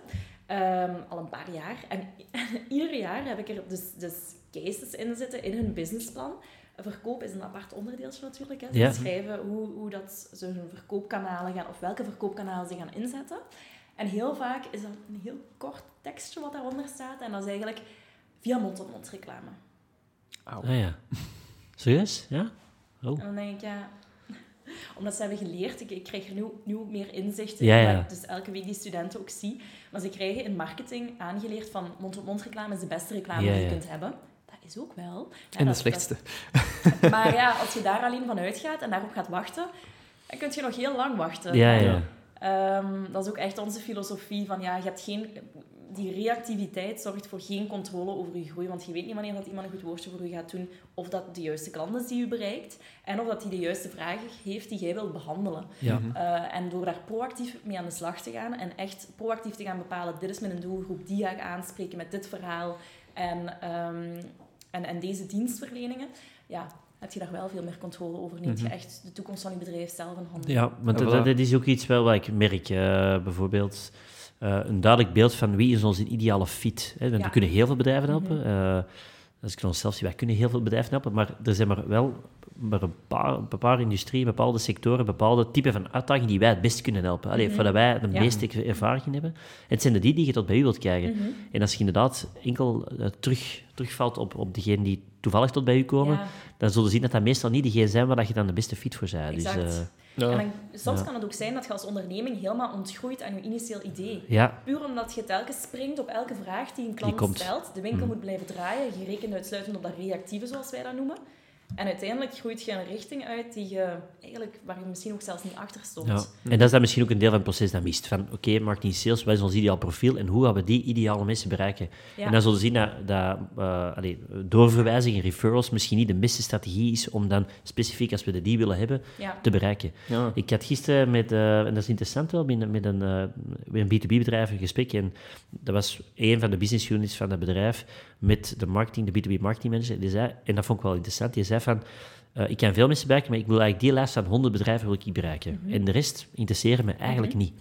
ehm, al een paar jaar. En ieder jaar heb ik er dus, dus cases in zitten in hun businessplan. Verkoop is een apart onderdeeltje natuurlijk. Hè. Ze Ja. beschrijven hoe, hoe dat ze hun verkoopkanalen gaan, of welke verkoopkanalen ze gaan inzetten. En heel vaak is dat een heel kort tekstje wat daaronder staat. En dat is eigenlijk via mond-tot-mond reclame. Auw. Ah ja. Serieus? Ja? Oh. En dan denk ik, ja... Omdat ze hebben geleerd, ik, ik krijg er nu, nu ook meer inzicht in, Ja, ja. dus elke week die studenten ook zie. Maar ze krijgen in marketing aangeleerd van mond-tot-mond reclame is de beste reclame Ja, die je kunt hebben. Dat is ook wel. En de slechtste. dat- maar ja, als je daar alleen van uitgaat en daarop gaat wachten, dan kun je nog heel lang wachten. Ja, ja. Ehm, dat is ook echt onze filosofie van ja, je hebt geen, die reactiviteit zorgt voor geen controle over je groei, want je weet niet wanneer dat iemand een goed woordje voor je gaat doen, of dat de juiste klant is die je bereikt, en of dat hij de juiste vragen heeft die jij wilt behandelen. Ja. Mhm. Eh, en door daar proactief mee aan de slag te gaan en echt proactief te gaan bepalen, dit is mijn doelgroep, die ga ik aanspreken met dit verhaal en, ehm, en, en deze dienstverleningen, ja, heb je daar wel veel meer controle over. Neemt je Mhm. echt de toekomst van je bedrijf zelf in handen. Ja, want dat is ook iets wel wat ik merk. eh, bijvoorbeeld eh, een duidelijk beeld van wie is onze ideale fit. Hè? Want. We kunnen heel veel bedrijven helpen. Mhm. eh, als ik onszelf zie, wij kunnen heel veel bedrijven helpen, maar er zijn maar wel maar een paar, een paar industrieën, bepaalde sectoren, bepaalde typen van uitdagingen die wij het best kunnen helpen. Allee, Mhm. Waar wij de Ja. meeste ervaring in hebben. Het zijn de die die je tot bij u wilt krijgen. Mhm. En als je inderdaad enkel eh, terug, terugvalt op, op degenen die toevallig tot bij u komen, Ja, dan zullen we zien dat dat meestal niet degene zijn waar dat je dan de beste fit voor bent. Dus. Ja. En dan, soms Ja. kan het ook zijn dat je als onderneming helemaal ontgroeit aan je initieel idee. ja, Puur omdat je telkens springt op elke vraag die een klant stelt. De winkel Mm. moet blijven draaien. Je rekent uitsluitend op dat reactieve, zoals wij dat noemen. En uiteindelijk groeit je een richting uit die je eigenlijk, waar je misschien ook zelfs niet achter stond. Ja. En dat is dan misschien ook een deel van het proces dat mist. Van, oké, marketing sales, wat is ons ideaal profiel en hoe gaan we die ideale mensen bereiken? Ja. En dan zullen we zien dat, dat uh, allee, doorverwijzing en referrals misschien niet de beste strategie is om dan specifiek, als we de die willen hebben, Ja. te bereiken. Ja. Ik had gisteren met, eh, en dat is interessant wel, met, met een, eh, een B2B-bedrijf een gesprek. En dat was een van de business units van dat bedrijf met de marketing, de B2B marketing manager. Die zei, en dat vond ik wel interessant, die zei van, eh, ik kan veel mensen bereiken, maar ik wil eigenlijk die lijst van 100 bedrijven wil ik bereiken. En de rest interesseren me eigenlijk niet.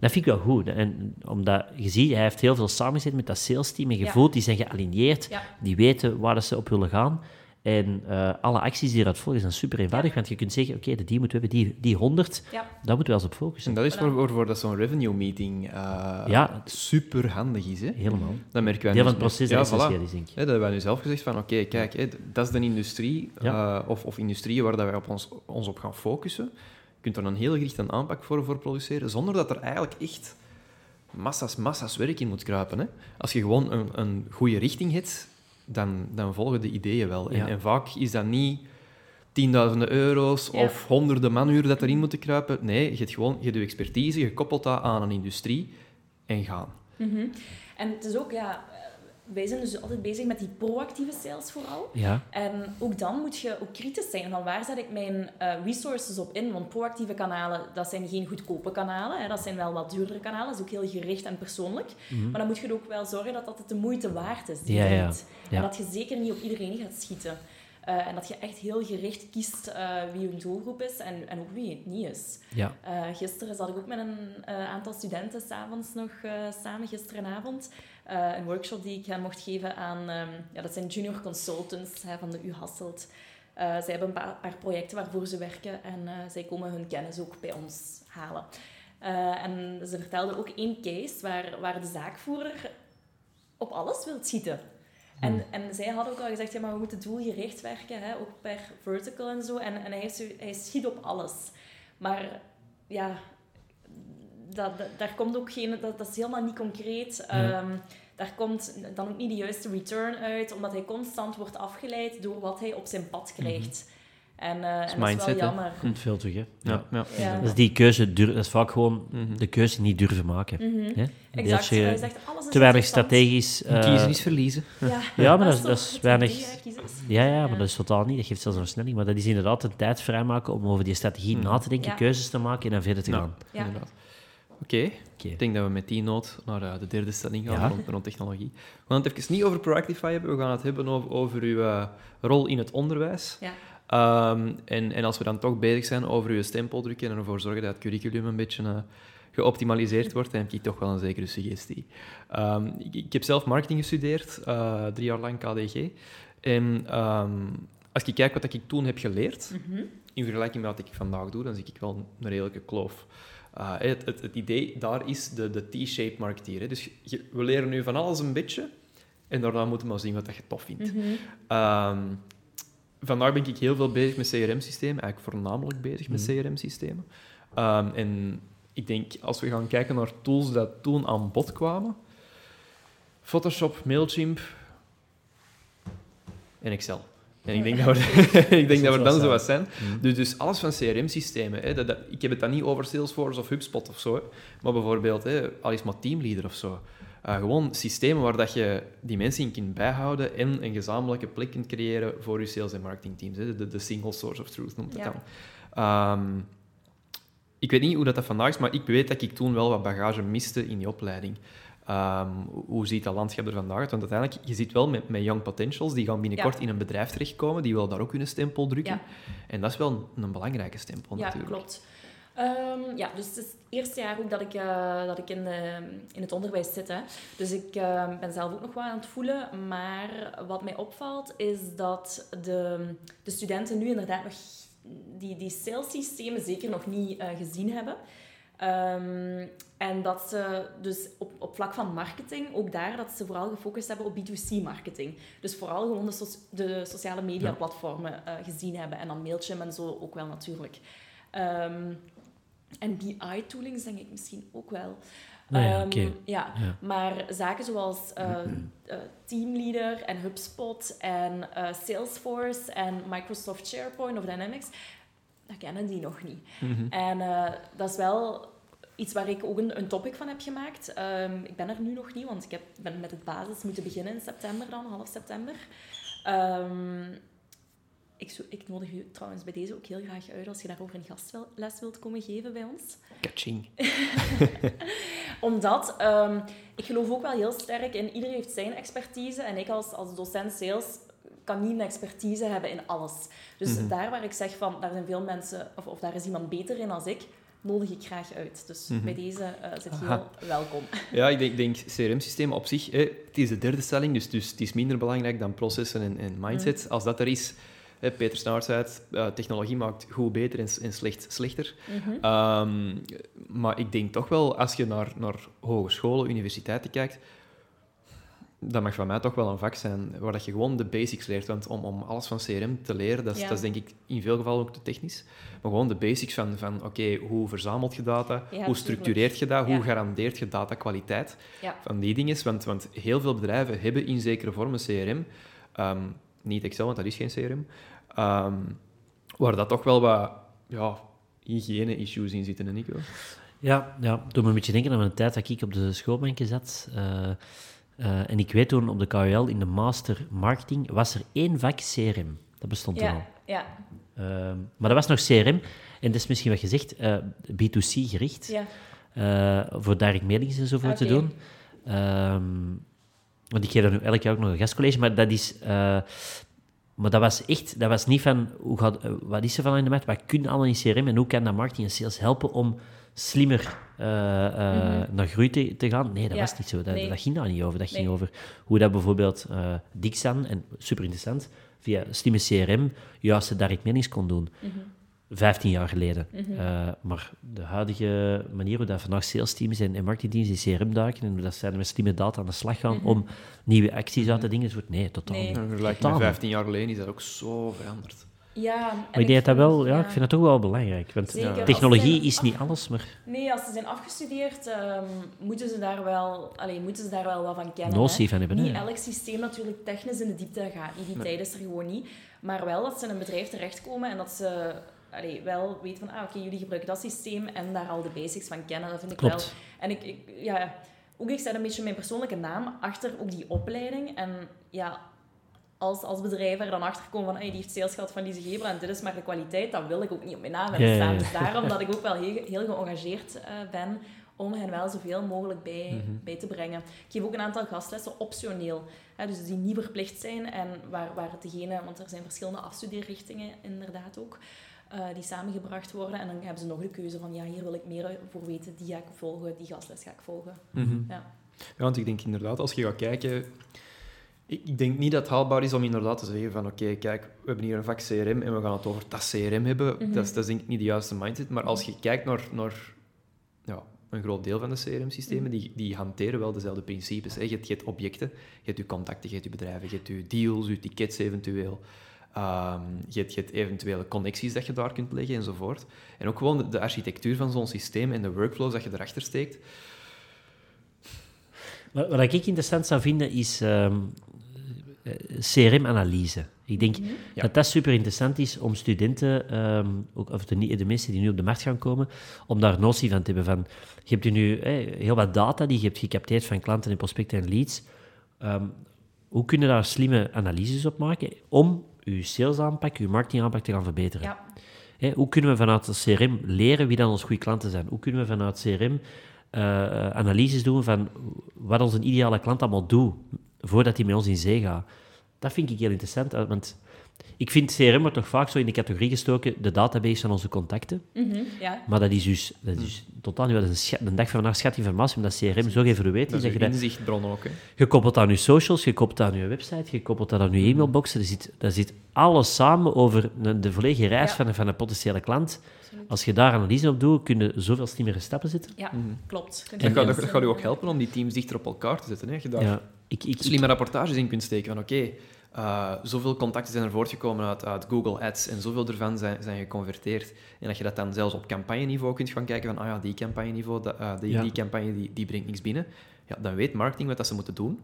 Dat vind ik wel goed. En omdat je ziet, hij heeft heel veel samengezet met dat sales team en je Ja. voelt, die zijn gealigneerd, Ja. die weten waar ze op willen gaan. En eh, alle acties die eruit volgen zijn super eenvoudig, want je kunt zeggen, oké, de die moeten we hebben, die, die 100, Ja. daar moeten we eens op focussen. En dat is Voilà. voor, voor, voor dat zo'n revenue meeting eh, Ja. super handig is. Hè? Helemaal. Dat merken wij Deel van het proces ja, dat voilà. is, denk ik. Dat hebben wij nu zelf gezegd van, oké, kijk, hè, dat is de industrie, Ja. eh, of, of industrieën waar dat wij op ons, ons op gaan focussen. Je kunt er een heel gerichte aanpak voor, voor produceren, zonder dat er eigenlijk echt massa's, massa's werk in moet kruipen. Hè. Als je gewoon een, een goede richting hebt, dan, dan volgen de ideeën wel. En, Ja. en vaak is dat niet tienduizenden euro's Ja. of honderden manuren dat erin moeten kruipen. Nee, je hebt gewoon je hebt je expertise, je koppelt dat aan een industrie en gaan. Mhm. En het is ook, ja, wij zijn dus altijd bezig met die proactieve sales vooral. Ja, En ook dan moet je ook kritisch zijn van waar zet ik mijn eh, resources op in. Want proactieve kanalen, dat zijn geen goedkope kanalen. Hè. Dat zijn wel wat duurdere kanalen. Dat is ook heel gericht en persoonlijk. Maar dan moet je er ook wel zorgen dat dat het de moeite waard is, die Mhm. Ja. Ja. En dat je zeker niet op iedereen gaat schieten. Eh, en dat je echt heel gericht kiest eh, wie je doelgroep is en, en ook wie het niet is. ja. Eh, gisteren zat ik ook met een aantal studenten s'avonds nog samen, gisterenavond. Een workshop die ik hen mocht geven aan... ehm, ja, dat zijn junior consultants hè, van de U Hasselt. Zij hebben een paar, paar projecten waarvoor ze werken en zij komen hun kennis ook bij ons halen. En ze vertelden ook één case waar, waar de zaakvoerder op alles wil schieten. En, en zij hadden ook al gezegd, ja, maar we moeten doelgericht werken, hè, ook per vertical en zo. En, en hij, heeft hij schiet op alles. Maar ja, dat, dat- daar komt ook geen... Dat, dat is helemaal niet concreet. Ja. Ehm, daar komt dan ook niet de juiste return uit, omdat hij constant wordt afgeleid door wat hij op zijn pad krijgt. Eh, en dat is mindset, hè. wel jammer. Veel terug, hè. Ja, ja. Ja. Dat is die keuze, dur- dat is vaak gewoon Mhm. de keuze niet durven maken. Mhm. Hè? Een Exact. beetje Hij zegt, alles is te weinig strategisch. eh, Kiezen is verliezen. Ja, Ja, maar dat is- dat is weinig- Ja, ja, maar dat is totaal niet. Dat geeft zelfs een versnelling. Maar dat is inderdaad een tijd vrijmaken om over die strategie na te denken, Ja. keuzes te maken en dan verder te gaan. Ja. Inderdaad. Oké, Oké. ik denk dat we met die noot naar eh, de derde stelling gaan Ja. rond, rond technologie. We gaan het even niet over Proactify hebben, we gaan het hebben over, over uw eh, rol in het onderwijs. Ja. Ehm, en, en als we dan toch bezig zijn over uw stempel drukken en ervoor zorgen dat het curriculum een beetje eh, geoptimaliseerd wordt, dan heb ik toch wel een zekere suggestie. Ehm, ik, ik heb zelf marketing gestudeerd, eh, drie jaar lang KDG. En ehm, als ik kijk wat ik toen heb geleerd, Mhm. in vergelijking met wat ik vandaag doe, dan zie ik wel een redelijke kloof. Uh, het, het, het idee daar is de, de T-shaped marketeer. Hè. Dus je- we leren nu van alles een beetje en daarna moeten we maar zien wat dat je tof vindt. Mhm. Vandaag ben ik heel veel bezig met CRM-systemen, eigenlijk voornamelijk bezig met Mhm. CRM-systemen. Ehm, en ik denk, als we gaan kijken naar tools die toen aan bod kwamen, Photoshop, Mailchimp en Excel. En ik denk dat we, ik denk dat we dan zo wat zijn. Mhm. Dus, dus alles van CRM-systemen. Dat, dat- ik heb het dan niet over Salesforce of HubSpot of zo. Hè, maar bijvoorbeeld, hè, al is maar Teamleader of zo. Eh, gewoon systemen waar dat je die mensen in kunt bijhouden en een gezamenlijke plek kunt creëren voor je sales- en marketingteams. Hè. De, de single source of truth noemt het Ja. dan. Ehm, ik weet niet hoe dat, dat vandaag is, maar ik weet dat ik toen wel wat bagage miste in die opleiding. Ehm, hoe- ziet dat landschap er vandaag uit? Want uiteindelijk, je zit wel met, met young potentials, die gaan binnenkort Ja. in een bedrijf terechtkomen, die willen daar ook hun stempel drukken. Ja. En dat is wel een, een belangrijke stempel Ja, natuurlijk. klopt. Ehm, ja, dus het is het eerste jaar ook dat ik, eh, dat ik in, eh, in het onderwijs zit. Hè. Dus ik eh, ben zelf ook nog wel aan het voelen. Maar wat mij opvalt, is dat de, de studenten nu inderdaad nog die, die salessystemen zeker nog niet eh, gezien hebben. Ehm, en dat ze dus op, op vlak van marketing, ook daar, dat ze vooral gefocust hebben op B2C-marketing. Dus vooral gewoon de, de sociale media-platformen eh, gezien hebben. En dan Mailchimp en zo ook wel natuurlijk. Ehm, en BI-toolings denk ik misschien ook wel. Nou ja, Ehm, ja, Ja. maar zaken zoals eh, eh, Teamleader en HubSpot en eh, Salesforce en Microsoft SharePoint of Dynamics, dat kennen die nog niet. Mhm. En dat is wel iets waar ik ook een, een topic van heb gemaakt. Ehm, ik ben er nu nog niet, want ik heb, ben met het basis moeten beginnen in september dan, half september. Ehm, ik, zo- ik nodig u trouwens bij deze ook heel graag uit als je daarover een gastles wilt komen geven bij ons Kaching. omdat ehm, ik geloof ook wel heel sterk in iedereen heeft zijn expertise. En ik als, als docent sales kan niet een expertise hebben in alles. Dus Mhm. daar waar ik zeg van, daar zijn veel mensen, of, of daar is iemand beter in als ik, nodig ik graag uit. Dus Mhm. bij deze eh zit je Aha. heel welkom. Ja, ik denk, denk CRM-systemen op zich, hè, het is de derde stelling, dus, dus het is minder belangrijk dan processen en, en mindset. Mhm. Als dat er is, Peter Snaert zei het, technologie maakt goed beter en, en slecht slechter. Mhm. Ehm, maar ik denk toch wel, als je naar, naar hogescholen, universiteiten kijkt, dat mag van mij toch wel een vak zijn waar dat je gewoon de basics leert. Want om, om alles van CRM te leren, dat is, Ja. dat is denk ik in veel gevallen ook te technisch. Maar gewoon de basics van, van oké, hoe verzamelt je data? hoe structureert je dat? Hoe garandeert je datakwaliteit? Van die dingen. Want, want heel veel bedrijven hebben in zekere vorm een CRM. Ehm, niet Excel, want dat is geen CRM. Ehm, waar dat toch wel wat ja, hygiëne-issues in zitten, hè, Nico? Ja, ja, doe me een beetje denken aan een tijd dat ik op de schoolbanken zat. eh, eh, en ik weet toen op de KUL in de master marketing was er één vak CRM. Dat bestond toen al. Ja, ja, Ehm, maar dat was nog CRM. En dat is misschien wat je zegt, eh, B2C gericht. ja. eh, voor direct mailings en zo voor te doen. Ehm, want ik geef daar nu elk jaar ook nog een gastcollege, maar dat is... eh, maar dat was echt, dat was niet van, hoe gaat, eh, wat is er van in de markt, wat kun je allemaal in CRM en hoe kan dat marketing en sales helpen om slimmer eh, Mhm. naar groei te, te gaan? Nee, dat Ja, was niet zo. Dat, nee. dat ging daar niet over. Dat ging over hoe dat bijvoorbeeld eh Dixan, en super interessant, via slimme CRM juist de direct kon doen. Mhm. 15 jaar geleden. Mhm. Eh, maar de huidige manier hoe dat vandaag sales teams en, en marketingteams in CRM duiken en hoe dat zij met slimme data aan de slag gaan Mhm. om nieuwe acties uit te dingen, wordt nee, totaal Nee. niet. In met niet. 15 jaar geleden is dat ook zo veranderd. Ja, Maar ik denk dat dat wel, ja, ja. ik vind dat toch wel belangrijk. Want Zeker, technologie is niet alles, maar Nee, als ze zijn afgestudeerd, ehm, moeten, ze daar wel, allee, moeten ze daar wel wat van kennen. notie van hebben. Niet elk systeem natuurlijk technisch in de diepte gaat. niet. Die tijd is er gewoon niet. Maar wel dat ze in een bedrijf terechtkomen en dat ze allee, wel weten van, ah, oké, jullie gebruiken dat systeem en daar al de basics van kennen. Dat vind ik Klopt. wel. En ik, ik, ja, ook ik zet een beetje mijn persoonlijke naam achter ook die opleiding. En ja, als, als bedrijven er dan achter komen van, hey, die heeft sales gehad van Lise Gebra en dit is maar de kwaliteit, dan wil ik ook niet op mijn naam hebben staan. Dus daarom dat ik ook wel heel, heel geëngageerd eh, ben om hen wel zoveel mogelijk bij, Mhm. bij te brengen. Ik geef ook een aantal gastlessen optioneel, hè, dus die niet verplicht zijn en waar, waar degene, want er zijn verschillende afstudeerrichtingen inderdaad ook, eh, die samengebracht worden. En dan hebben ze nog de keuze van, ja, hier wil ik meer voor weten, die ga ik volgen, die gastles ga ik volgen. Mhm. Ja. Ja, want ik denk inderdaad, als je gaat kijken... Ik denk niet dat het haalbaar is om inderdaad te zeggen van oké, kijk, we hebben hier een vak CRM en we gaan het over dat CRM hebben. Mhm. dat, is, dat is denk ik niet de juiste mindset. Maar als je kijkt naar, naar ja, een groot deel van de CRM-systemen, die, die hanteren wel dezelfde principes. Hè. Je, hebt, je hebt objecten, je hebt je contacten, je hebt je bedrijven, je hebt je deals, je tickets eventueel. Ehm, je, hebt, je hebt eventuele connecties dat je daar kunt leggen enzovoort. En ook gewoon de, de architectuur van zo'n systeem en de workflows dat je erachter steekt. Wat, wat ik interessant zou vinden is ehm, eh, CRM-analyse. Ik denk Mhm. Ja. dat dat super interessant is om studenten, ehm, ook, of de, de mensen die nu op de markt gaan komen, om daar notie van te hebben. Van, je hebt nu heel wat data die je hebt gecapteerd van klanten en prospecten en leads. Ehm, hoe kun je daar slimme analyses op maken om je salesaanpak, je marketingaanpak te gaan verbeteren? Ja. Hoe kunnen we vanuit het CRM leren wie dan onze goede klanten zijn? Hoe kunnen we vanuit CRM eh, analyses doen van wat onze ideale klant allemaal doet voordat hij met ons in zee gaat? Dat vind ik heel interessant, want ik vind CRM wordt toch vaak zo in de categorie gestoken, de database van onze contacten. Mhm, ja. Maar dat is dus, dat is dus totaal niet. Dat is een, een dag van vandaag schat informatie, omdat CRM zo geëvalueerd is. Dat is dat, inzichtbron ook. Hè. je koppelt aan je socials, je koppelt aan je website, je koppelt dat aan je e-mailboxen. Er zit, daar zit alles samen over de, de volledige reis Ja. van, een- van een potentiële klant. Absoluut. Als je daar analyse op doet, kun je zoveel slimmere stappen zetten. Ja, klopt. Kunt Dat gaat, dat gaat u ook helpen om die teams dichter op elkaar te zetten. Hè. Je daar Ja, ik, ik, ik- slimme rapportages in kunt steken van oké, eh, zoveel contacten zijn er voortgekomen uit, uit Google Ads en zoveel ervan zijn, zijn geconverteerd. En dat je dat dan zelfs op campagneniveau kunt gaan kijken van ah ja, die campagneniveau, dat, eh, die, Ja. die campagne die, die brengt niks binnen. Ja, dan weet marketing wat dat ze moeten doen.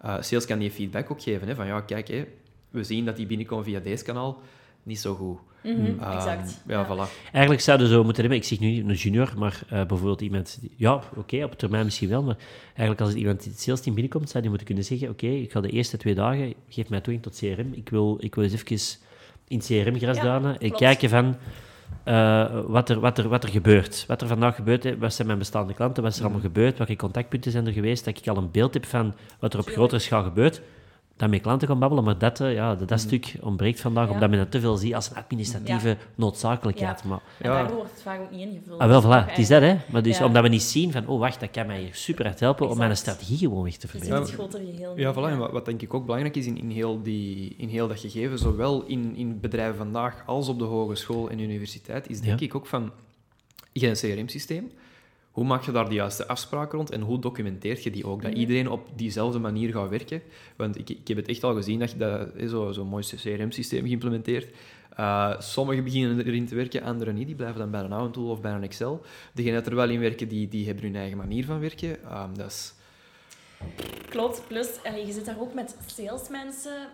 Eh, sales kan die feedback ook geven hè, van ja, kijk, hè, we zien dat die binnenkomen via deze kanaal, niet zo goed. Mhm, Ehm, exact. ja, voilà. Eigenlijk zouden we zo moeten hebben, ik zeg nu niet een junior, maar eh, bijvoorbeeld iemand, die- ja, oké, op termijn misschien wel, maar eigenlijk als iemand in het sales team binnenkomt, zou die moeten kunnen zeggen, oké, ik ga de eerste twee dagen, geef mij toegang tot CRM, ik wil, ik wil eens even in het CRM grasduinen en klopt. kijken van eh, wat, er, wat, er, wat er gebeurt. Wat er vandaag gebeurt, hè, wat zijn mijn bestaande klanten, wat is er allemaal gebeurd, welke contactpunten zijn er geweest, dat ik al een beeld heb van wat er op grotere schaal gebeurt. Dan met klanten gaan babbelen, maar dat, eh, ja, dat, dat stuk ontbreekt vandaag, Ja. omdat men het te veel ziet als een administratieve noodzakelijkheid. Ja. Maar, En daardoor wordt het vaak ook niet ingevuld. ah, wel, Dat voilà, het is dat, hè. Maar dus, Ja. omdat we niet zien van, oh, wacht, dat kan mij hier super hard helpen om mijn strategie gewoon weg te ziet verbeteren. het grotere geheel. Ja, voilà. En wat, wat denk ik ook belangrijk is in, in, heel, die, in heel dat gegeven, zowel in, in bedrijven vandaag als op de hogeschool en universiteit, is denk Ja. ik ook van, je hebt een CRM-systeem, hoe maak je daar de juiste afspraken rond en hoe documenteert je die ook? Dat Mhm. iedereen op diezelfde manier gaat werken. Want ik, ik heb het echt al gezien dat je dat, hè, zo- zo'n mooi CRM-systeem geïmplementeerd. Uh, sommigen beginnen erin te werken, anderen niet. Die blijven dan bij een oude tool of bij een Excel. Degenen die er wel in werken, die, die hebben hun eigen manier van werken. Um, dat is... Klopt. Plus, allee, je zit daar ook met salesmensen,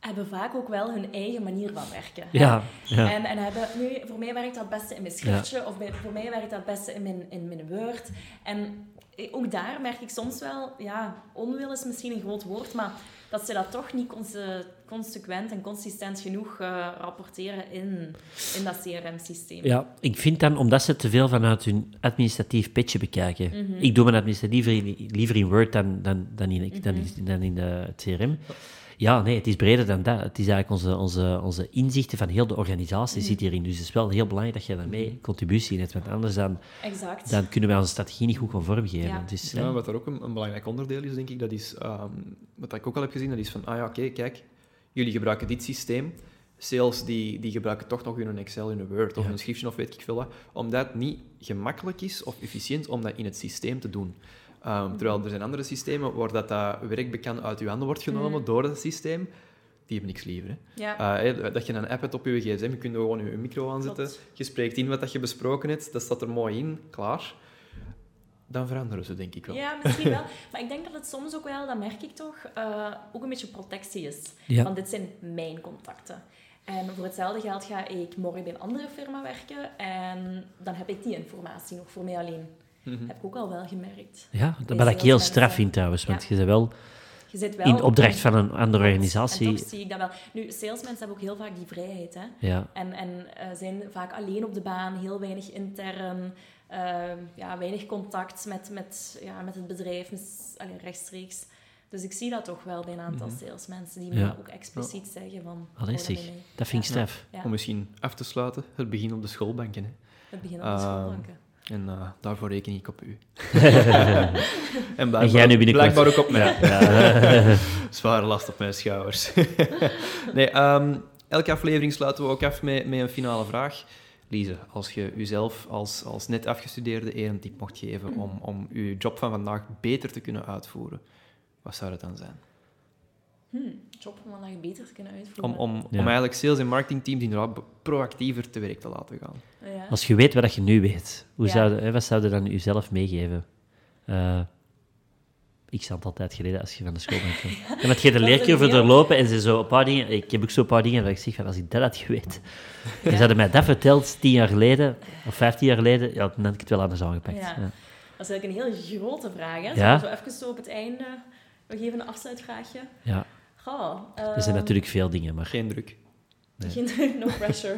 hebben vaak ook wel hun eigen manier van werken. Ja, ja. En, en hebben, nu, voor mij werkt dat het beste in mijn schriftje, of bij, voor mij werkt dat het beste in mijn, in mijn Word. En ook daar merk ik soms wel, ja, onwil is misschien een groot woord, maar dat ze dat toch niet conse- consequent en consistent genoeg eh, rapporteren in, in dat CRM-systeem. Ja, ik vind dan, omdat ze te veel vanuit hun administratief petje bekijken. Mhm. Ik doe mijn administratief liever in, liever in Word dan, dan, dan, in, dan, Mhm. in- dan in de, het CRM. Ja, nee, het is breder dan dat. Het is eigenlijk onze, onze, onze inzichten van heel de organisatie Mhm. zit hierin. Dus het is wel heel belangrijk dat je daarmee contributie in hebt. Want anders dan, Exact. dan kunnen wij onze strategie niet goed gaan vormgeven. Ja. Dus, Ja, wat er ook een, een belangrijk onderdeel is, denk ik, dat is, ehm, wat ik ook al heb gezien, dat is van, ah ja, oké, kijk, jullie gebruiken dit systeem. Sales, die, die gebruiken toch nog hun Excel, hun Word of Ja. een schriftje of weet ik veel wat, omdat het niet gemakkelijk is of efficiënt om dat in het systeem te doen. Ehm, terwijl er zijn andere systemen waar dat, dat werk bekend uit uw handen wordt genomen Mhm. door het systeem. die hebben niks liever. Hè. Ja. Uh, hè, dat je een app hebt op je gsm, je kunt er gewoon je micro aanzetten, je spreekt in wat dat je besproken hebt, dat staat er mooi in, klaar. Dan veranderen ze, denk ik wel. Ja, misschien wel. Maar ik denk dat het soms ook wel, dat merk ik toch, eh, ook een beetje protectie is. Ja. Want dit zijn mijn contacten. En voor hetzelfde geld ga ik morgen bij een andere firma werken en dan heb ik die informatie nog voor mij alleen. Mhm. Heb ik ook al wel gemerkt. Ja, dat ben ik heel straf vind trouwens, want Ja. je bent wel Je zit wel in op opdracht van een andere En organisatie. toch zie ik dat wel. Nu, salesmensen hebben ook heel vaak die vrijheid. Hè? Ja, En, en eh, zijn vaak alleen op de baan, heel weinig intern, eh, ja, weinig contact met, met, ja, met het bedrijf, met- allee, rechtstreeks. Dus ik zie dat toch wel bij een aantal salesmensen die Mhm. Ja. me ook expliciet zeggen van... allee zeg, dat vind ik straf. Ja, Om misschien af te sluiten, het begin op de schoolbanken. Hè. het begin op de Ehm, schoolbanken. En eh, daarvoor reken ik op u. en En jij nu binnenkort. blijkbaar ook op mij. Ja. Zware last op mijn schouders. nee, ehm, elke aflevering sluiten we ook af met, met een finale vraag. Lise, als je jezelf als, als net afgestudeerde één tip mocht geven om, om je job van vandaag beter te kunnen uitvoeren, wat zou dat dan zijn? Hm, job om vandaag beter te kunnen uitvoeren. Om, om, Ja. om eigenlijk sales- en marketingteams inderdaad proactiever te werk te laten gaan. Ja. Als je weet wat je nu weet, hoe Ja. zou, hè, wat zou je dan jezelf meegeven? Eh, ik zat altijd geleden als je van de school bent. En met je de leercurve heel- doorlopen en ze zo een paar dingen... Ik heb ook zo een paar dingen waar ik zeg van, als ik dat had geweten... En ze hadden mij dat verteld tien jaar geleden, of vijftien jaar geleden, ja, dan had ik het wel anders aangepakt. Ja. Ja. Dat is eigenlijk een heel grote vraag. Hè? Ja. Zo, zo even zo op het einde. We geven een afsluitvraagje. Ja. Goh, Er zijn ehm, natuurlijk veel dingen, maar... Geen druk. Geen, no pressure.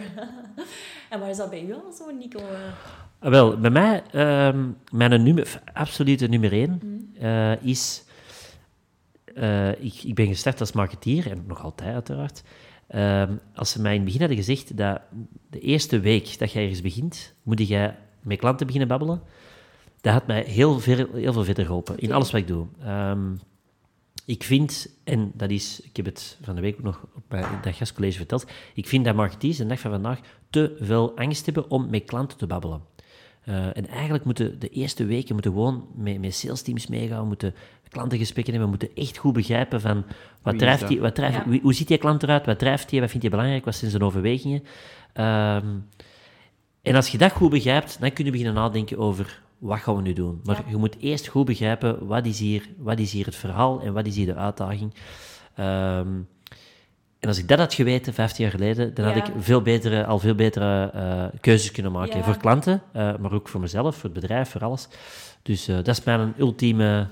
en waar is dat bij u al zo, Nico? Ah, Wel, bij mij, ehm, mijn nummer, absolute nummer één eh, is... eh, ik, ik ben gestart als marketeer, en nog altijd uiteraard. Ehm, als ze mij in het begin hadden gezegd dat de eerste week dat jij ergens begint, moet jij met klanten beginnen babbelen, dat had mij heel veel, heel veel verder geholpen, in alles wat ik doe. Ehm, ik vind, en dat is, ik heb het van de week ook nog op mijn, dat gastcollege verteld, ik vind dat marketeers de dag van vandaag te veel angst hebben om met klanten te babbelen. Eh, en eigenlijk moeten de eerste weken moeten gewoon met, met salesteams meegaan, moeten klantengesprekken hebben, moeten echt goed begrijpen van wat drijft die, wat drijft, Ja. wie- hoe ziet die klant eruit, wat drijft die, wat vindt hij belangrijk, wat zijn zijn overwegingen. Ehm, en als je dat goed begrijpt, dan kun je beginnen nadenken over wat gaan we nu doen. Maar Ja. je moet eerst goed begrijpen wat is, hier, wat is hier het verhaal en wat is hier de uitdaging. Ehm, en als ik dat had geweten, 15 jaar geleden, dan had ik veel betere, al veel betere eh, keuzes kunnen maken. Ja. Voor klanten, eh, maar ook voor mezelf, voor het bedrijf, voor alles. Dus eh, dat is mijn ultieme...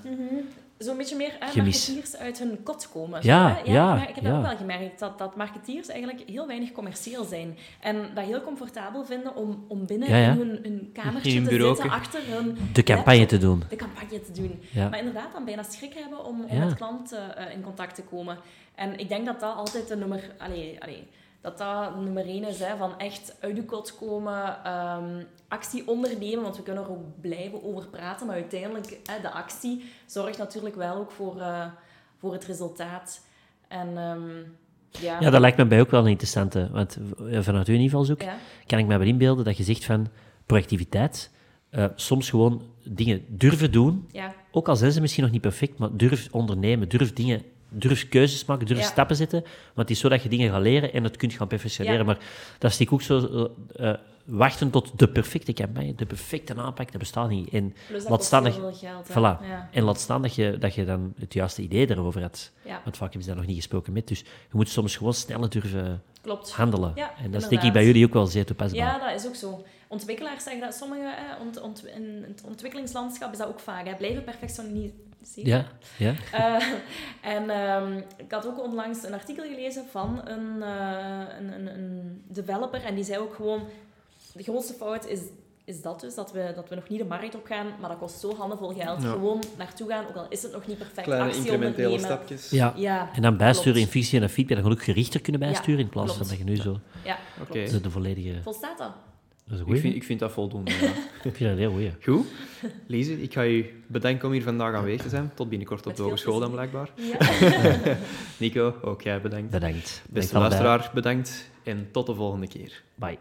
Zo'n beetje meer Gemis. marketeers uit hun kot komen. Ja, zo, ja, maar ik heb ja. ook wel gemerkt dat, dat marketeers eigenlijk heel weinig commercieel zijn. En dat heel comfortabel vinden om, om binnen Ja, ja. in hun, hun kamertje In hun te bureauke. zitten, achter hun De campagne laptop, te doen. de campagne te doen. Ja. Maar inderdaad dan bijna schrik hebben om, om Ja. met klanten eh, in contact te komen. En ik denk dat dat altijd de nummer... Allee, allee, dat dat nummer één is, hè, van echt uit de kot komen, ehm, actie ondernemen, want we kunnen er ook blijven over praten, maar uiteindelijk, hè, de actie zorgt natuurlijk wel ook voor, eh, voor het resultaat. En ehm, ja... Ja, dat lijkt me bij ook wel een interessante. Want eh, vanuit uw invalshoek Ja. kan ik me wel inbeelden dat je zegt van proactiviteit, eh, soms gewoon dingen durven doen, Ja, ook al zijn ze misschien nog niet perfect, maar durf ondernemen, durf dingen, durf keuzes maken, durf Ja. stappen zetten, want het is zo dat je dingen gaat leren en het kunt gaan perfectioneren. Ja. Maar dat is ook zo, eh, wachten tot de perfecte campagne, de perfecte aanpak, dat bestaat niet. En laat staan dat, geld. hè. voilà. Ja. en laat staan dat je, dat je dan het juiste idee erover had. ja, Want vaak hebben ze daar nog niet gesproken met. Dus je moet soms gewoon sneller durven klopt. handelen. Ja, en dat is denk ik bij jullie ook wel zeer toepasbaar. Ja, dat is ook zo. Ontwikkelaars zeggen dat sommige, eh, ont, ont, in het ontwikkelingslandschap is dat ook vaak. Hè, blijven ja, ja. Eh, en ehm, ik had ook onlangs een artikel gelezen van een, eh, een, een, een developer en die zei ook gewoon, de grootste fout is, is dat dus, dat we, dat we nog niet de markt op gaan, maar dat kost zo handenvol geld. Ja. Gewoon naartoe gaan, ook al is het nog niet perfect, Kleine actie incrementele ondernemen. stapjes. ja. Ja, En dan bijsturen in functie en feedback, dan gewoon ook gerichter kunnen Ja, bijsturen, in plaats van dat je nu zo Ja, Oké. klopt. de, de volledige... Volstaat dat? Dat is een Ik vind, ik vind dat voldoende. ja. Ik vind dat een heel goeie. Goed. Lise, ik ga je bedanken om hier vandaag aanwezig te zijn. Tot binnenkort op de hogeschool dan blijkbaar. Ja. Nico, ook jij bedankt. Bedankt. Beste luisteraar, bedankt. En tot de volgende keer. Bye.